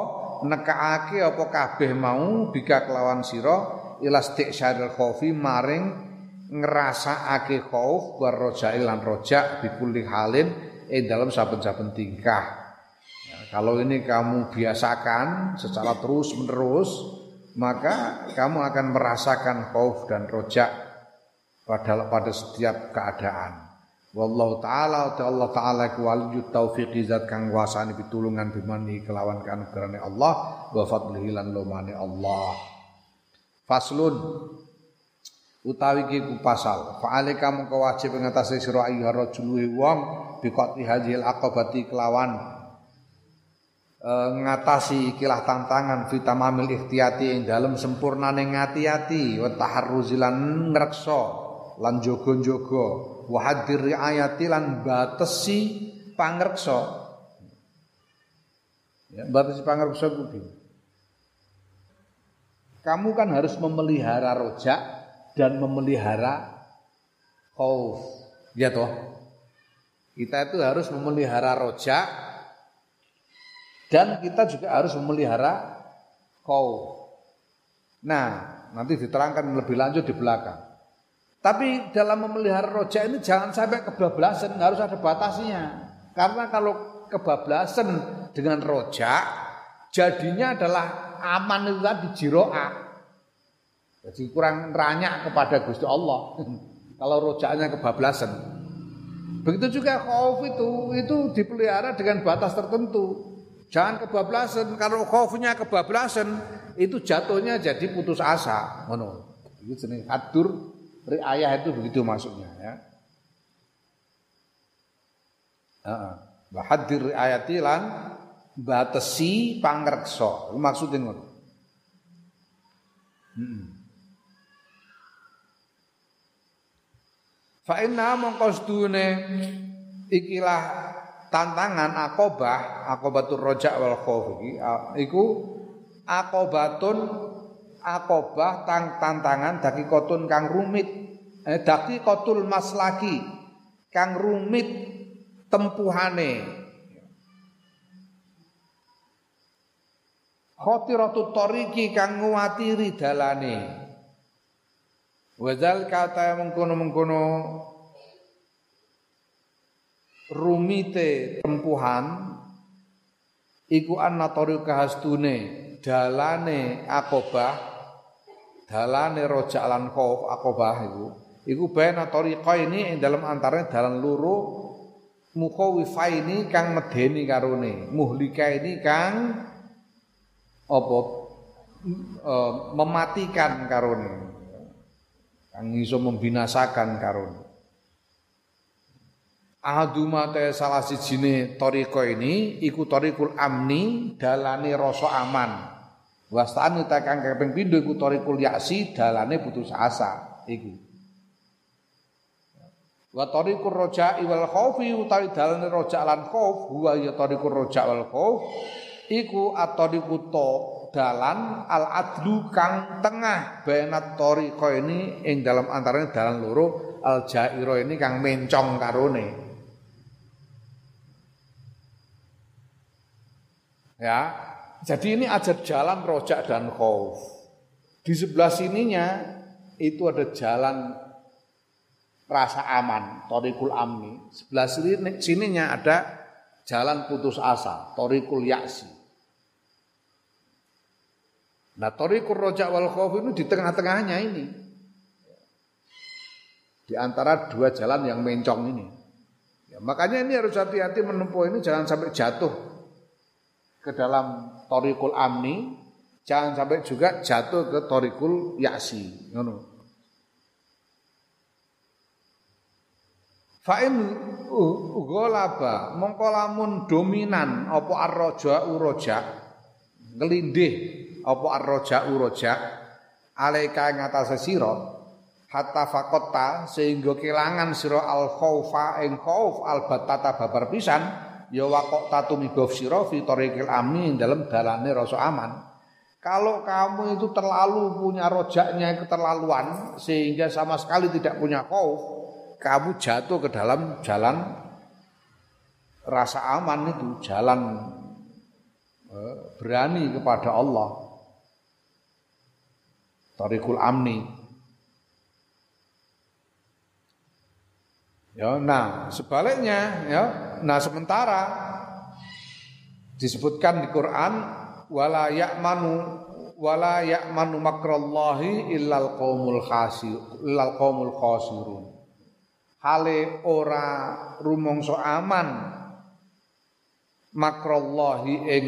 [SPEAKER 1] nekaake apa kabeh mau bika kelawan sira ilastik syaril khaufi maring ngrasakake khauf war rojak lan rojak bikulli halin eh dalam saben-saben tingkah ya, kalau ini kamu biasakan secara terus menerus maka kamu akan merasakan khauf dan rojak pada pada setiap keadaan. Wallahu taala ta Allah taala ku waliyut taufiq zat kang wasani pitulungan bimani kelawan kanugerane Allah wa fadlihi lan lumane Allah. Faslun utawi ki ku pasal fa alika mengko wajib ngatasi sira ayyuha rajul wong bi qati hadhil aqabati kelawan. E, ngatasi kilah tantangan fitamamil ikhtiyati ing dalem sempurnane ngati-ati wa taharruzilan ngrekso lan jogo-jogo wa hadir riayati lan batesi pangreksa. Ya batesi pangreksa kuwi kamu kan harus memelihara rojak dan memelihara khauf ya toh kita itu harus memelihara rojak dan kita juga harus memelihara khauf nah nanti diterangkan lebih lanjut di belakang tapi dalam memelihara roja ini jangan sampai kebablasan, harus ada batasnya. Karena kalau kebablasan dengan roja, jadinya adalah aman itu tadi jiroa. Jadi kurang ranyak kepada Gusti Allah. kalau rojaknya kebablasan. Begitu juga khauf itu, itu dipelihara dengan batas tertentu. Jangan kebablasan. Kalau khaufnya kebablasan, itu jatuhnya jadi putus asa. Ngono. Itu jenis hadur Riayah itu begitu maksudnya ya. Bahadir riayati lan batesi pangreksa. Maksudnya ngono. Fa inna mongko ikilah tantangan akobah, akobatur rojak wal khauf iki iku akobatun akobah tang tantangan kotun kang rumit. Eh, kotul maslaki kang rumit tempuhane. Khotiratu toriki kang nguwatiri dalane Wazal kata mengkono-mengkono rumite tempuhan iku anna tariqa hastune dalane akobah dalane rojak lan akobah iku. Iku baina tariqa ini ing dalam antaranya dalan loro mukhawifa ini kang medeni karone muhlika ini kang apa uh, mematikan karone kang iso membinasakan karun. Ahaduma te salah sijine toriko ini iku torikul amni dalane rasa aman. Wastani ta kang kaping pindho iku torikul yaksi dalane putus asa iku. Wa tariqur roja'i wal khaufi utawi dalane roja lan khauf huwa ya tariqur roja wal khauf iku atariqu dalan al adlu kang tengah benat tariqa ini ing dalam antaranya dalan loro al jairo ini kang mencong karone. Ya jadi ini ajar jalan rojak dan khauf. Di sebelah sininya itu ada jalan rasa aman torikul amni. Sebelah sini sininya ada jalan putus asa torikul yaksi Nah, Torikur Rojak wal Khauf ini di tengah-tengahnya ini. Di antara dua jalan yang mencong ini. Ya, makanya ini harus hati-hati menempuh ini jangan sampai jatuh ke dalam Torikul Amni, jangan sampai juga jatuh ke Torikul Yaksi. Ngono. Fa'in ugolaba mongko lamun dominan apa arroja uroja ngelindih apa ar-raja'u raja alaika ing atase sira hatta faqatta sehingga kelangan sira al khaufa ing khauf al batata babar pisan ya waqok tatumibuf sira fi tariqil amin dalam dalane rasa aman. Kalau kamu itu terlalu punya rojaknya keterlaluan sehingga sama sekali tidak punya khauf kamu jatuh ke dalam jalan rasa aman itu jalan eh, berani kepada Allah Tarikul Amni. Ya, nah sebaliknya ya, nah sementara disebutkan di Quran wala ya'manu wala ya'manu makrallahi illal qaumul khasir illal qaumul khasirun. Hale ora rumangsa aman makrallahi ing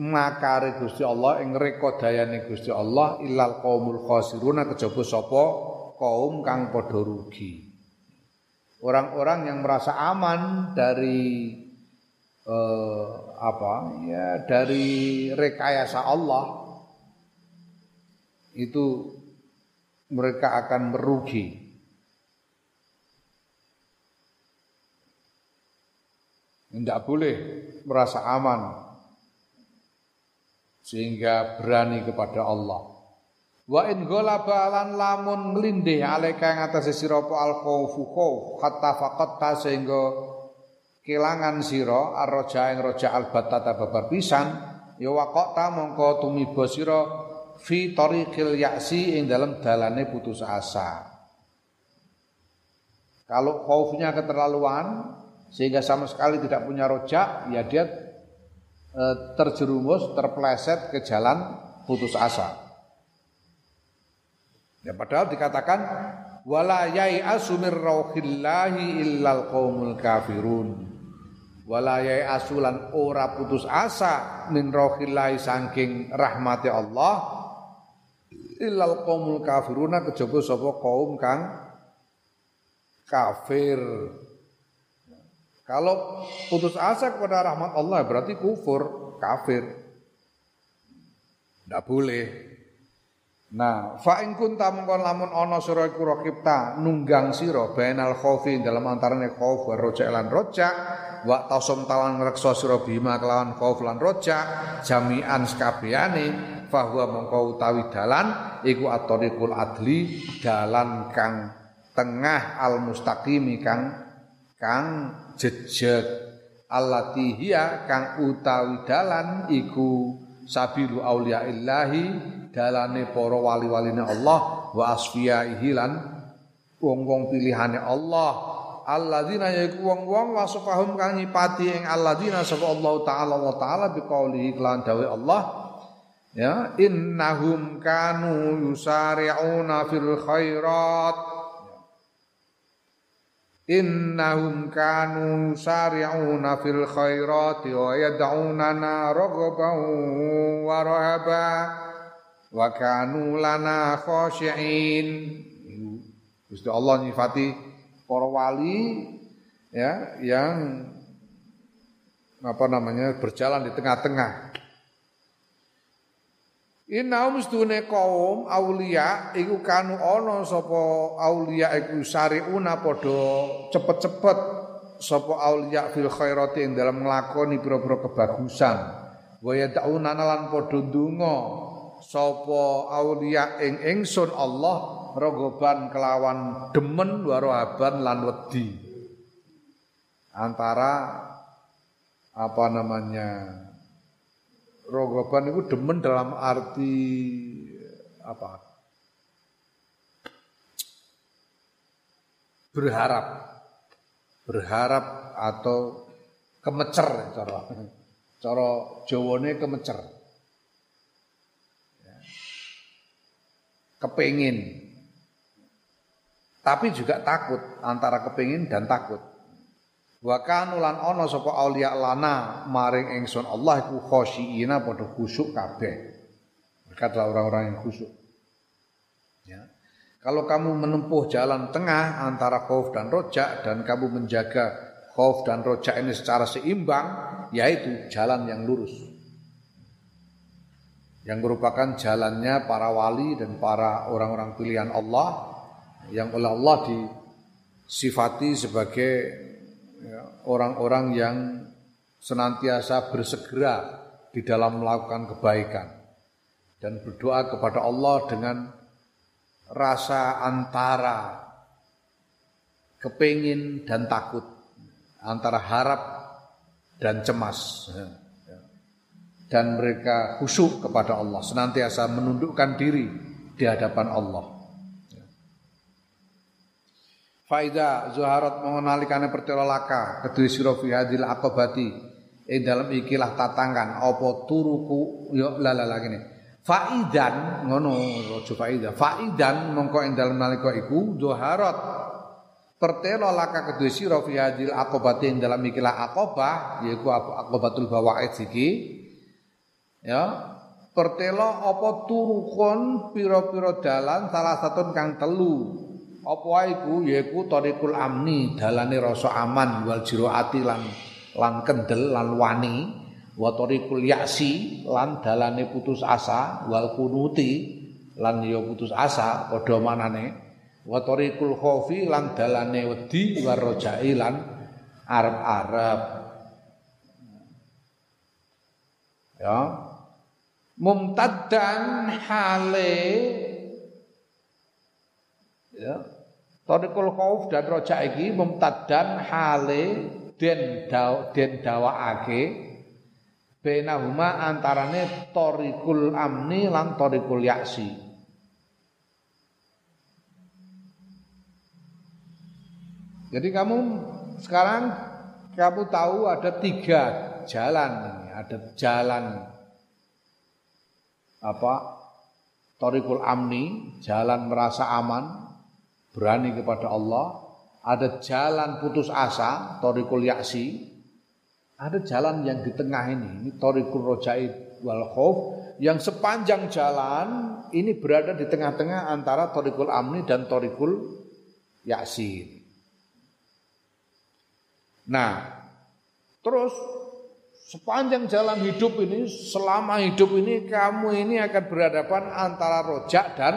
[SPEAKER 1] makare Gusti Allah ing rekodayane Gusti Allah ilal qaumul khasiruna kejaba sapa kaum kang padha rugi. Orang-orang yang merasa aman dari eh, apa ya dari rekayasa Allah itu mereka akan merugi. Tidak boleh merasa aman sehingga berani kepada Allah. Wa in ghalaba lan lamun nglindih alaika ing atase sira apa al khaufu khauf hatta faqatta sehingga kelangan sira arroja ing roja al batata babar pisan ya waqata mongko tumiba sira fi tariqil yaksi ing dalam dalane putus asa. Kalau khaufnya keterlaluan sehingga sama sekali tidak punya rojak, ya dia Eh, terjerumus, terpleset ke jalan putus asa. Ya padahal dikatakan wala yai'asu mir rauhillahi illal qaumul kafirun. Wala yai'asulan ora putus asa min rauhillahi saking rahmati Allah illal qaumul kafiruna kejaba sapa kaum kang kafir. Kalau putus asa kepada rahmat Allah berarti kufur, kafir. Tidak boleh. Nah, fa in kunta mengkon lamun ana sira iku rakibta nunggang sira bainal khaufi dalam antarane khauf wa roja lan roja wa tasom talan ngreksa sira bima kelawan khauf lan roja jami'an sekabehane fa huwa mongko utawi dalan iku atoriqul adli dalan kang tengah al mustaqimi kang kang jejeg allati hiya kang utawi dalan iku sabilu illahi dalane para wali-waline Allah wa asfiyaihi lan wong-wong pilihane Allah. Alladzina yaiku wong-wong wasfahum kang nyipati ing alladzina sapa Allah taala wa taala biqaulihi lan dawe Allah ya innahum kanu yusari'una fil khairat innahum kanu yusari'una fil khairat wa yad'unana raghaban wa rahaba wa kanu lana khashiin. Gusti Allah nyifati para wali ya yang apa namanya berjalan di tengah-tengah Inna mustune kaum aulia iku kanu ana sapa aulia iku sariuna padha cepet-cepet sapa aulia fil khairati ing dalam nglakoni pira-pira kebagusan. Wa yad'una lan padha ndonga sapa aulia ing ingsun Allah rogoban kelawan demen warohaban lan wedi. Antara apa namanya rogoban itu demen dalam arti apa? Berharap. Berharap atau kemecer cara. Cara jawane kemecer. Kepingin tapi juga takut antara kepingin dan takut wa kanu lan ana sapa aulia lana maring ingsun Allah iku khosyiina padha khusyuk kabeh. Mereka adalah orang-orang yang khusyuk ya. Kalau kamu menempuh jalan tengah antara khauf dan rojak dan kamu menjaga khauf dan rojak ini secara seimbang yaitu jalan yang lurus. Yang merupakan jalannya para wali dan para orang-orang pilihan Allah yang oleh Allah disifati sebagai orang-orang yang senantiasa bersegera di dalam melakukan kebaikan dan berdoa kepada Allah dengan rasa antara kepingin dan takut antara harap dan cemas dan mereka khusyuk kepada Allah, senantiasa menundukkan diri di hadapan Allah. Faida zuharat mengenalikane pertela laka kedue sira fi hadil aqabati. Ing dalam ikilah tatangan apa turuku? Yo la la gini. Faidan ngono aja faida. Faidan mongko ing dalam nalika iku zuharat pertela laka kedue sira fi hadil aqabati. Ing dalam ikilah aqabah yaiku aqabatul bawaid iki. Ya pertelo apa turukun pira-pira dalan salah satu kang telu apa iku? Yaiku tariqul amni dalane rasa aman wal jiroati lan lan kendel lan wani. Wa tariqul yaksi lan dalane putus asa wal kunuti lan ya putus asa padha manane. Wa tariqul khaufi lan dalane wedi war rojai lan arep-arep. Ya. Mumtaddan hale. Ya Tariqul khauf dan roja iki mumtaddan hale den daw den dawaake benahuma antarane tariqul amni lan tariqul yaksi. Jadi kamu sekarang kamu tahu ada tiga jalan, ada jalan apa? Torikul Amni, jalan merasa aman, berani kepada Allah. Ada jalan putus asa, Torikul Yaksi. Ada jalan yang di tengah ini, ini Torikul Rojaid wal Khuf. Yang sepanjang jalan ini berada di tengah-tengah antara Torikul Amni dan Torikul Yaksi. Nah, terus sepanjang jalan hidup ini, selama hidup ini kamu ini akan berhadapan antara rojak dan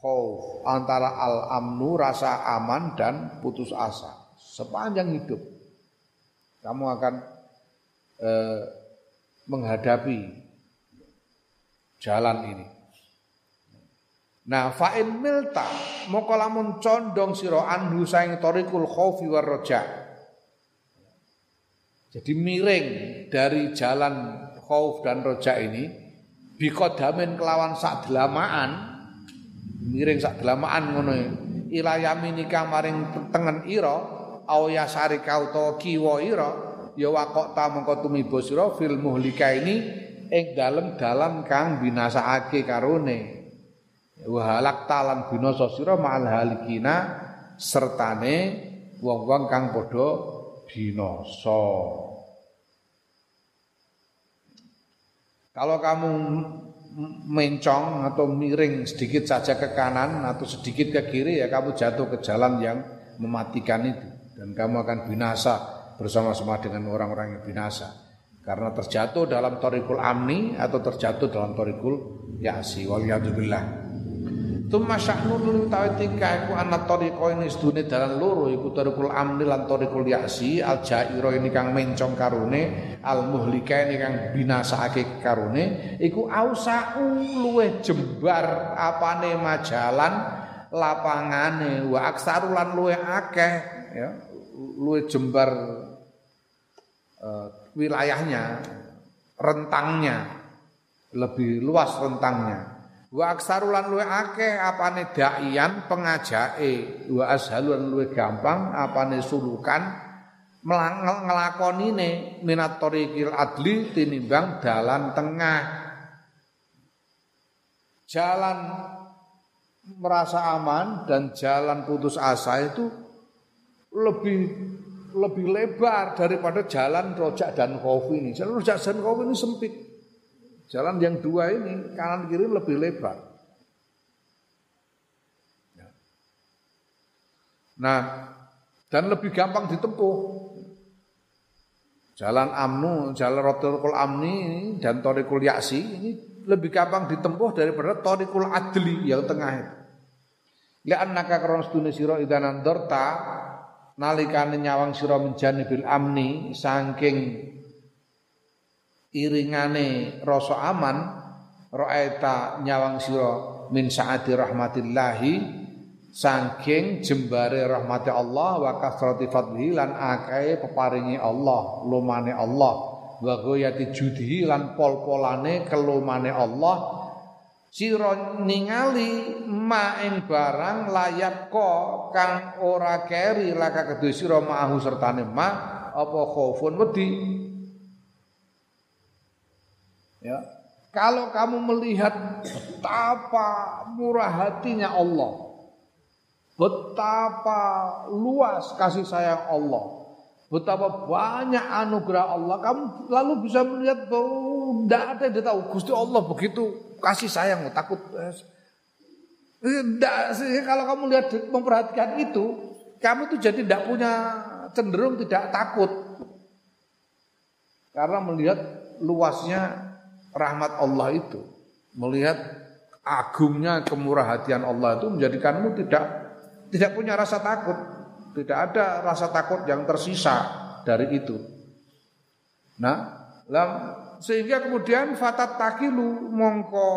[SPEAKER 1] khauf, antara al-amnu rasa aman dan putus asa. Sepanjang hidup kamu akan eh, menghadapi jalan ini. Nah, fa'in milta moko lamun condong sira anhu saing torikul khaufi war roja. Jadi miring dari jalan khauf dan roja ini bikodamin kelawan sak delamaan miring sak delamaan ngono ila yaminika maring tengen ira au yasari kauta kiwa ira ya wakok ta mengko tumiba sira fil muhlika ini ing dalem dalan kang binasaake karone. Wa halak talan binasa sira ma'al halikina sertane wong-wong kang padha binasa. Kalau kamu mencong atau miring sedikit saja ke kanan atau sedikit ke kiri ya kamu jatuh ke jalan yang mematikan itu. Dan kamu akan binasa bersama-sama dengan orang-orang yang binasa. Karena terjatuh dalam torikul amni atau terjatuh dalam torikul yasi. Wal yadubillah Tumma sya'nun utawi tingkah iku ana tariqa ini sedune dalan loro iku tariqul amni lan tariqul ya'si al jaira ini kang mencong karune al muhlika ini kang binasaake karune iku ausau luweh jembar apane majalan lapangane wa aksaru lan luweh akeh ya luweh jembar uh, wilayahnya rentangnya lebih luas rentangnya wa aksarulan luwe akeh apane daian pengajake wa ashalulan luwe gampang apane sulukan ngelakonine minat tariqil adli tinimbang dalan tengah jalan merasa aman dan jalan putus asa itu lebih lebih lebar daripada jalan rojak dan kopi ini. Jalan rojak dan kopi ini sempit. Jalan yang dua ini kanan kiri lebih lebar. Ya. Nah, dan lebih gampang ditempuh. Jalan Amnu, jalan Rotorikul Amni dan Torikul Yaksi ini lebih gampang ditempuh daripada Torikul Adli yang tengah itu. Li'annaka karon sedune sira idanan dorta nalikane nyawang sira menjani bil amni saking iringane rasa aman ra'aita nyawang sira min saati rahmatillahi saking jembare rahmati Allah wa kasrati fadlihi lan akeh peparingi Allah lumane Allah. Wa ghayati judhi lan pol-polane kelumane Allah. Sira ningali ma ing barang layak ko kang ora keri laka kedue sira ma'ahu sertane ma apa khaufun wedi Ya. Kalau kamu melihat betapa murah hatinya Allah, betapa luas kasih sayang Allah, betapa banyak anugerah Allah, kamu lalu bisa melihat bahwa tidak ada yang tahu Gusti Allah begitu kasih sayang, takut. Tidak, kalau kamu lihat memperhatikan itu, kamu tuh jadi tidak punya cenderung tidak takut karena melihat luasnya rahmat Allah itu, melihat agungnya kemurahatian Allah itu menjadikanmu tidak tidak punya rasa takut, tidak ada rasa takut yang tersisa dari itu. Nah, lam, sehingga kemudian fatat takilu mongko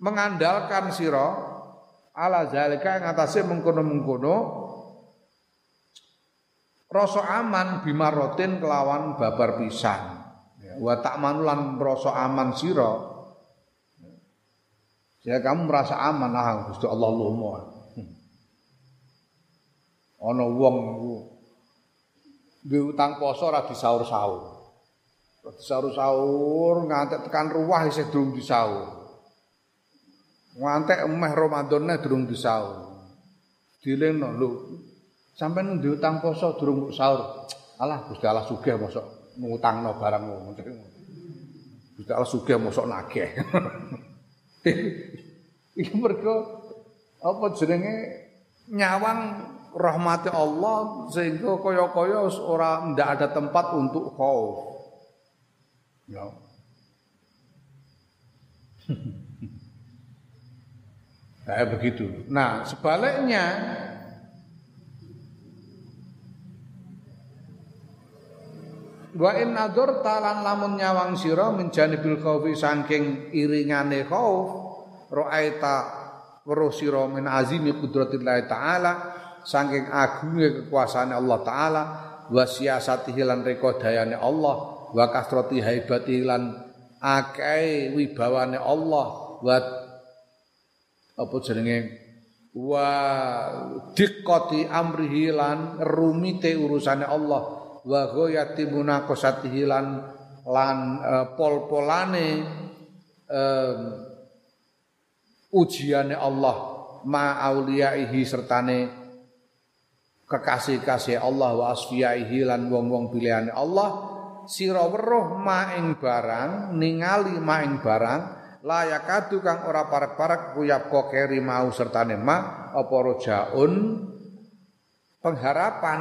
[SPEAKER 1] mengandalkan siro ala zalika yang atasnya mengkono-mengkono rasa aman bimarotin kelawan babar pisang wa ta'manu lan merasa aman sira. Ya kamu merasa aman. Ah Gusti Allah lomo ana wong duwe utang poso ora disaur-saur. Disaur-saur ngantek tekan ruwah isih durung disaur. Ngantek emeh Ramadanne durung disaur. Dilengno lho sampeyan duwe utang poso durung sahur alah Gusti Allah sugih mosok ngutangno barang ngono. Gusti Allah sugih mosok nagih. Iki mergo apa jenenge nyawang rahmati Allah sehingga kaya-kaya ora ndak ada tempat untuk khauf. Ya. Kayak begitu. Nah, sebaliknya Wa in nadur talan lamun nyawang sira menjanibil khaufi saking iringane khauf ra'aita weruh sira min azimi qudratillah taala saking agungnya kekuasaan Allah taala wa siasatihi lan rekodayane Allah wa kasrati haibati lan akeh wibawane Allah wa apa jenenge? Wa diqqati amrihi lan rumite urusane Allah wa ghayati munaqasatihi lan lan uh, pol-polane uh, ujiane Allah ma auliyaihi sertane kekasih-kasih Allah wa asfiyaihi lan wong-wong pilihane Allah sira weruh maing barang ningali maing barang layakadu kang ora parek-parek kuyap kokeri mau sertane ma apa rojaun pengharapan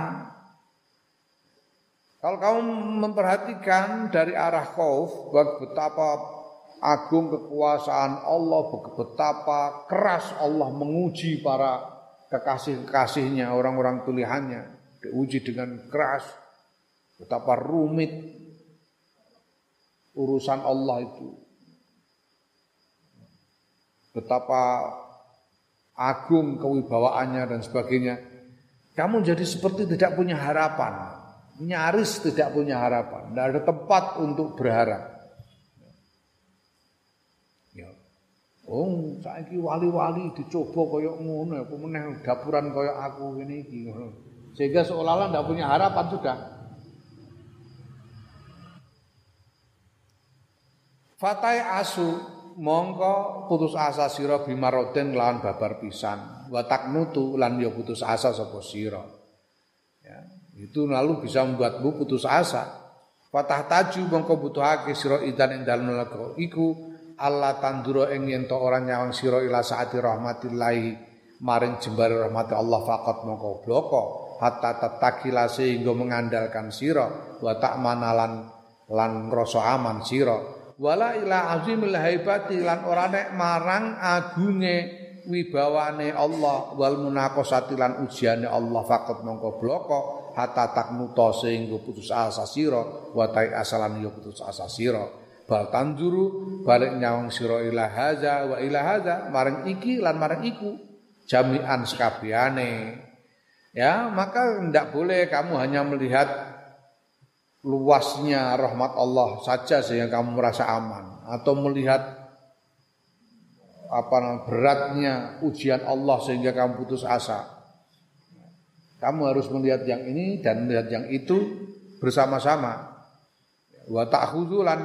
[SPEAKER 1] kalau kamu memperhatikan dari arah khauf betapa agung kekuasaan Allah, betapa keras Allah menguji para kekasih-kekasihnya, orang-orang pilihannya, diuji dengan keras, betapa rumit urusan Allah itu. Betapa agung kewibawaannya dan sebagainya. Kamu jadi seperti tidak punya harapan nyaris tidak punya harapan, tidak ada tempat untuk berharap. Ya. Oh, saiki wali-wali dicoba koyok ngono, apa meneh dapuran koyok aku ini iki Sehingga seolah-olah tidak punya harapan sudah. Fatai asu mongko putus asa sira bimaroden lawan babar pisan wa taknutu lan ya putus asa sapa sira ya itu lalu bisa membuatmu putus asa. Fatah taju mongko butuhake sira idan ing dalem iku Allah tanduro ing yen ora nyawang sira ila saati rahmatillahi maring jembare rahmat Allah faqat mongko bloko hatta tatakila sehingga mengandalkan sira wa tak manalan lan ngrasa aman sira wala ila azimil haibati lan ora nek marang agunge wibawane Allah wal munaqasati lan ujiane Allah faqat mongko bloko hatta taknuta sehingga putus asa sira wa tai asalan yo putus asa sira. Bal tanjuru balik nyawang sira ila haza wa ila haza marang iki lan marang iku jami'an sekabiane. Ya maka tidak boleh kamu hanya melihat luasnya rahmat Allah saja sehingga kamu merasa aman atau melihat apa beratnya ujian Allah sehingga kamu putus asa kamu harus melihat yang ini dan melihat yang itu bersama-sama. Wa ta'khuzulan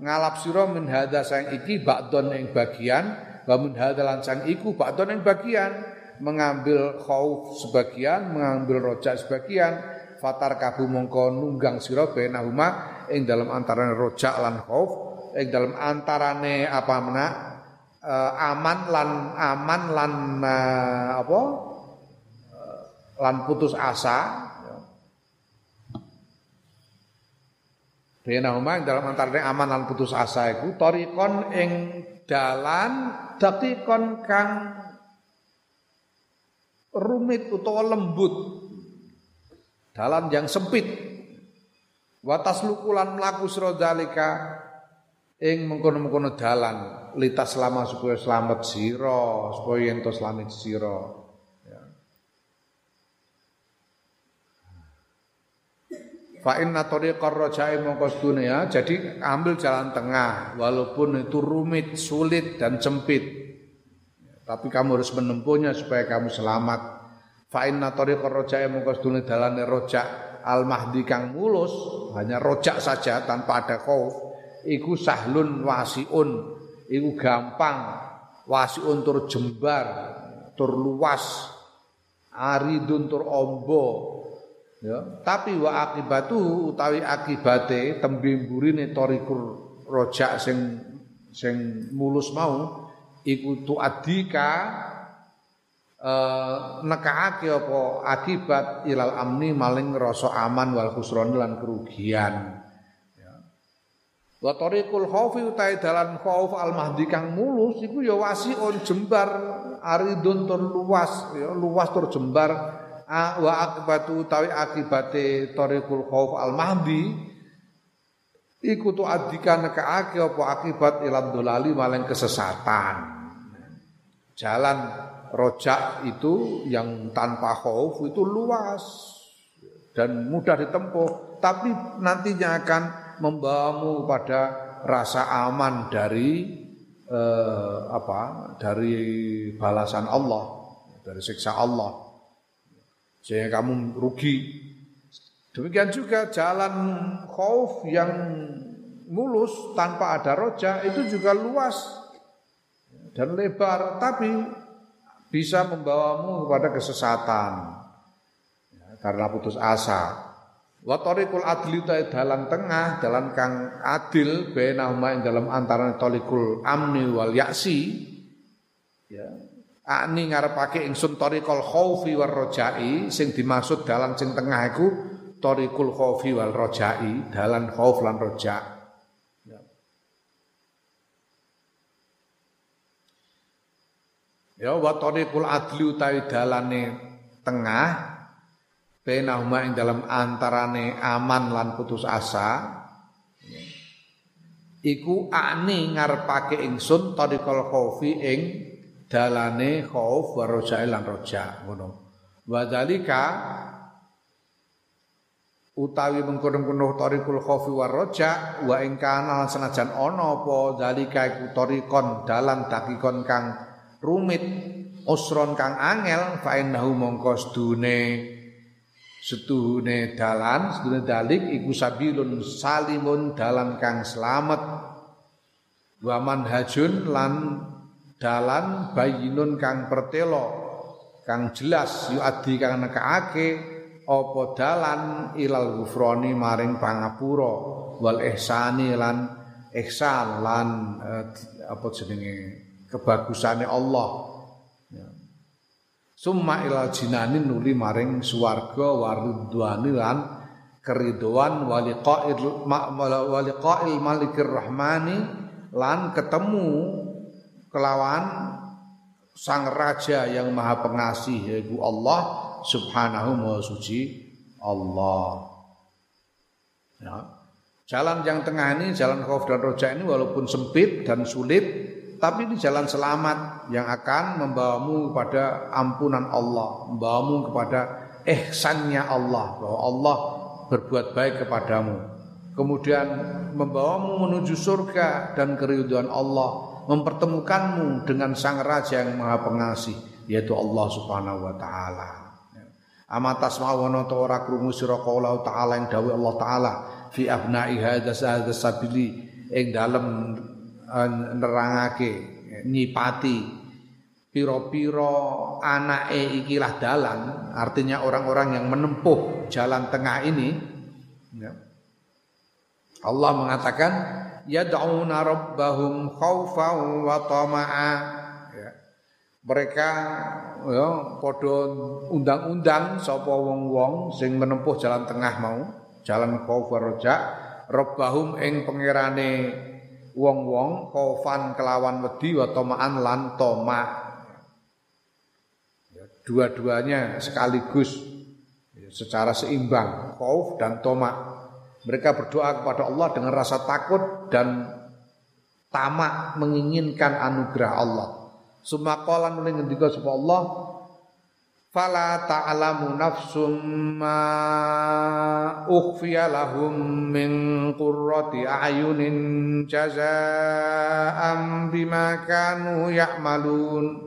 [SPEAKER 1] ngalap sira min hadza sang iki ba'don ing bagian wa min lan sang iku ba'don ing bagian. Mengambil khauf sebagian mengambil rojak sebagian. Fatar kabu mongko nunggang sira benahuma ing dalam antarane rojak lan khauf ing dalam antarane apa menak uh, aman lan aman lan uh, apa lan putus asa Bainahuma dalam antarane aman lan putus asa iku tarikon ing dalan dakikon kang rumit utawa lembut. Dalan yang sempit. Watas lukulan mlaku sira dalika ing mengkono-mengkono dalan litas selama supaya selamat sira supaya ento selamat sira Fa inna tariqar raja'i mongko ya. Jadi ambil jalan tengah walaupun itu rumit, sulit dan sempit. Tapi kamu harus menempuhnya supaya kamu selamat. Fa inna tariqar raja'i mongko sedune dalane rojak al mahdi kang mulus, hanya rojak saja tanpa ada khauf. Iku sahlun wasiun, iku gampang. Wasiun tur jembar, tur luas. Aridun tur ombo, Ya, tapi wa akibatu utawi akibate tembe mburine tarikur rojak sing sing mulus mau iku tuadika eh nekaake apa akibat ilal amni maling rasa aman wal khusron lan kerugian. Ya. Wa tariqul khaufi utai dalan khauf al mahdi kang mulus iku ya wasiun jembar aridun tur luas ya luas tur jembar wa akibatu utawi akibate tariqul khauf al mahdi iku tu adika nekaake apa akibat ilad dolali maling kesesatan. Jalan rojak itu yang tanpa khauf itu luas dan mudah ditempuh, tapi nantinya akan membawamu pada rasa aman dari eh, apa? dari balasan Allah, dari siksa Allah. Sehingga kamu rugi. Demikian juga jalan khauf yang mulus tanpa ada roja itu juga luas dan lebar, tapi bisa membawamu kepada kesesatan ya, karena putus asa. Wa tariqul adli ta dalan tengah, dalan kang adil bainahuma ing dalam antara tariqul amni wal yaksi. Ya. Ani ngarepake ingsun tariqul khaufi war rojai sing dimaksud dalan sing tengah iku tariqul khaufi wal rojai, dalan khauf lan roja. Ya. Ya wa tariqul adli utawi dalane tengah bainahuma ing dalam antarane aman lan putus asa iku ani ngarepake ingsun tariqal khaufi ing dalane khauf wa rojae lan roja ngono. Wa dzalika utawi mengkono-kono tariqul khaufi wa roja wa ing kana senajan ana apa dzalika iku tariqon dalan dakikon kang rumit usron kang angel fa innahu mongko sedune setuhune dalan setuhune dalik iku sabilun salimun dalan kang selamat wa manhajun lan dalan bayinun kang pertelo kang jelas yu adi kang nekaake apa dalan ilal ghufrani maring pangapura wal ihsani lan ihsan lan eh, apa jenenge kebagusane Allah. Summa ila jinanin nuli maring swarga waridwani lan keriduan waliqa'il waliqa'il malikir rahmani lan ketemu kelawan sang raja yang maha pengasih yaitu Allah subhanahu wa suci Allah ya. Jalan yang tengah ini, jalan khauf dan roja ini walaupun sempit dan sulit, tapi ini jalan selamat yang akan membawamu kepada ampunan Allah, membawamu kepada ihsannya Allah, bahwa Allah berbuat baik kepadamu. Kemudian membawamu menuju surga dan keridhaan Allah, mempertemukanmu dengan sang raja yang maha pengasih, yaitu Allah Subhanahu wa taala. Amatas mawono to ora krungu sira taala yang dawuh Allah taala fi abna'i hadza sabili ing dalem Eh, nerangake nyipati piro-piro anake ikilah dalan artinya orang-orang yang menempuh jalan tengah ini ya. Allah mengatakan yad'una rabbahum khaufan wa tama'a ya. mereka ya padha undang-undang sapa wong-wong sing menempuh jalan tengah mau jalan khauf raja rabbahum ing pangerane wong-wong kofan kelawan wedi wa tomaan lan toma. Ya, dua-duanya sekaligus ya, secara seimbang, khauf dan toma. Mereka berdoa kepada Allah dengan rasa takut dan tamak menginginkan anugerah Allah. Sumakolan mulai ngendika sapa Allah, fala ta'lamu nafsum ma ukhfiya lahum min qurrati a'yunin jazaa'an bima kanu ya'malun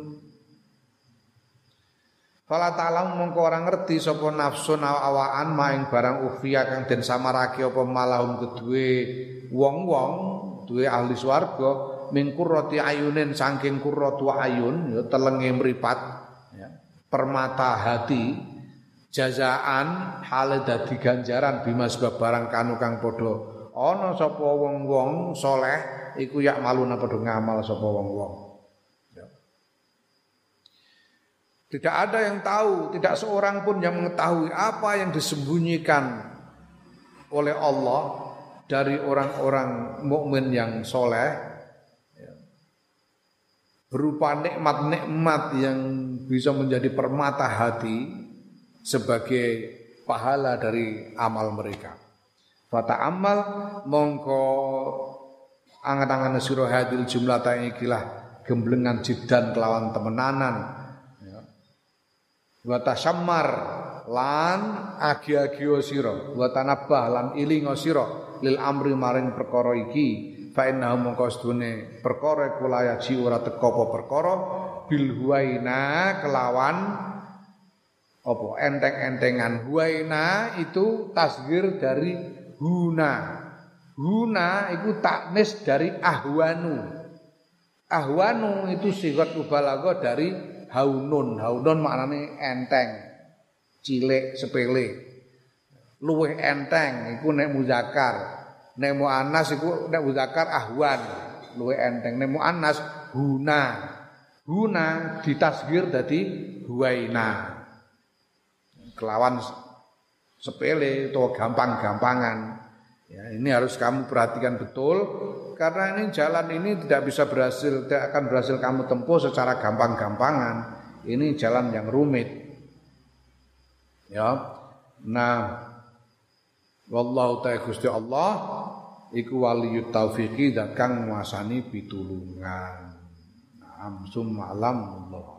[SPEAKER 1] Fala ta'lamu mongko ora ngerti sapa nafsun awaan maing barang ukhfiya kang den samarake apa malahum kedue wong-wong duwe ahli swarga min qurrati ayunin saking qurratu ayun ya telenge mripat permata hati jazaan hale dadi ganjaran bima sebab barang kanu kang padha ana sapa wong-wong soleh iku yak maluna padha ngamal sapa wong-wong ya. Tidak ada yang tahu, tidak seorang pun yang mengetahui apa yang disembunyikan oleh Allah dari orang-orang mukmin yang soleh ya, berupa nikmat-nikmat yang bisa menjadi permata hati sebagai pahala dari amal mereka. Fata amal mongko angan-angan sira hadil jumlah ikilah gemblengan jidan kelawan temenanan. Wa tasammar lan agi-agi sira. Wa tanabah lan ilinga sira lil amri maring perkara iki. Fa inna mongko sedune perkara kula yaji ora perkara. Bil huwaina kelawan apa? Enteng-entengan. Huwaina itu tasgir dari huna. Huna itu taknis dari ahwanu. Ahwanu itu sifat mubalaghah dari haunun. Haunun maknanya enteng, cilik, sepele. Luweh enteng iku nek muzakar. Nek muannas iku nek muzakar ahwan, luweh enteng. Nek muannas huna. Huna ditasgir dadi huwaina. Kelawan sepele atau gampang-gampangan. Ya, ini harus kamu perhatikan betul karena ini jalan ini tidak bisa berhasil, tidak akan berhasil kamu tempuh secara gampang-gampangan. Ini jalan yang rumit. Ya. Nah, wallahu ta'ala Gusti Allah iku waliyut taufiqi dan kang nguasani pitulungan. Nah, summa alam Allah.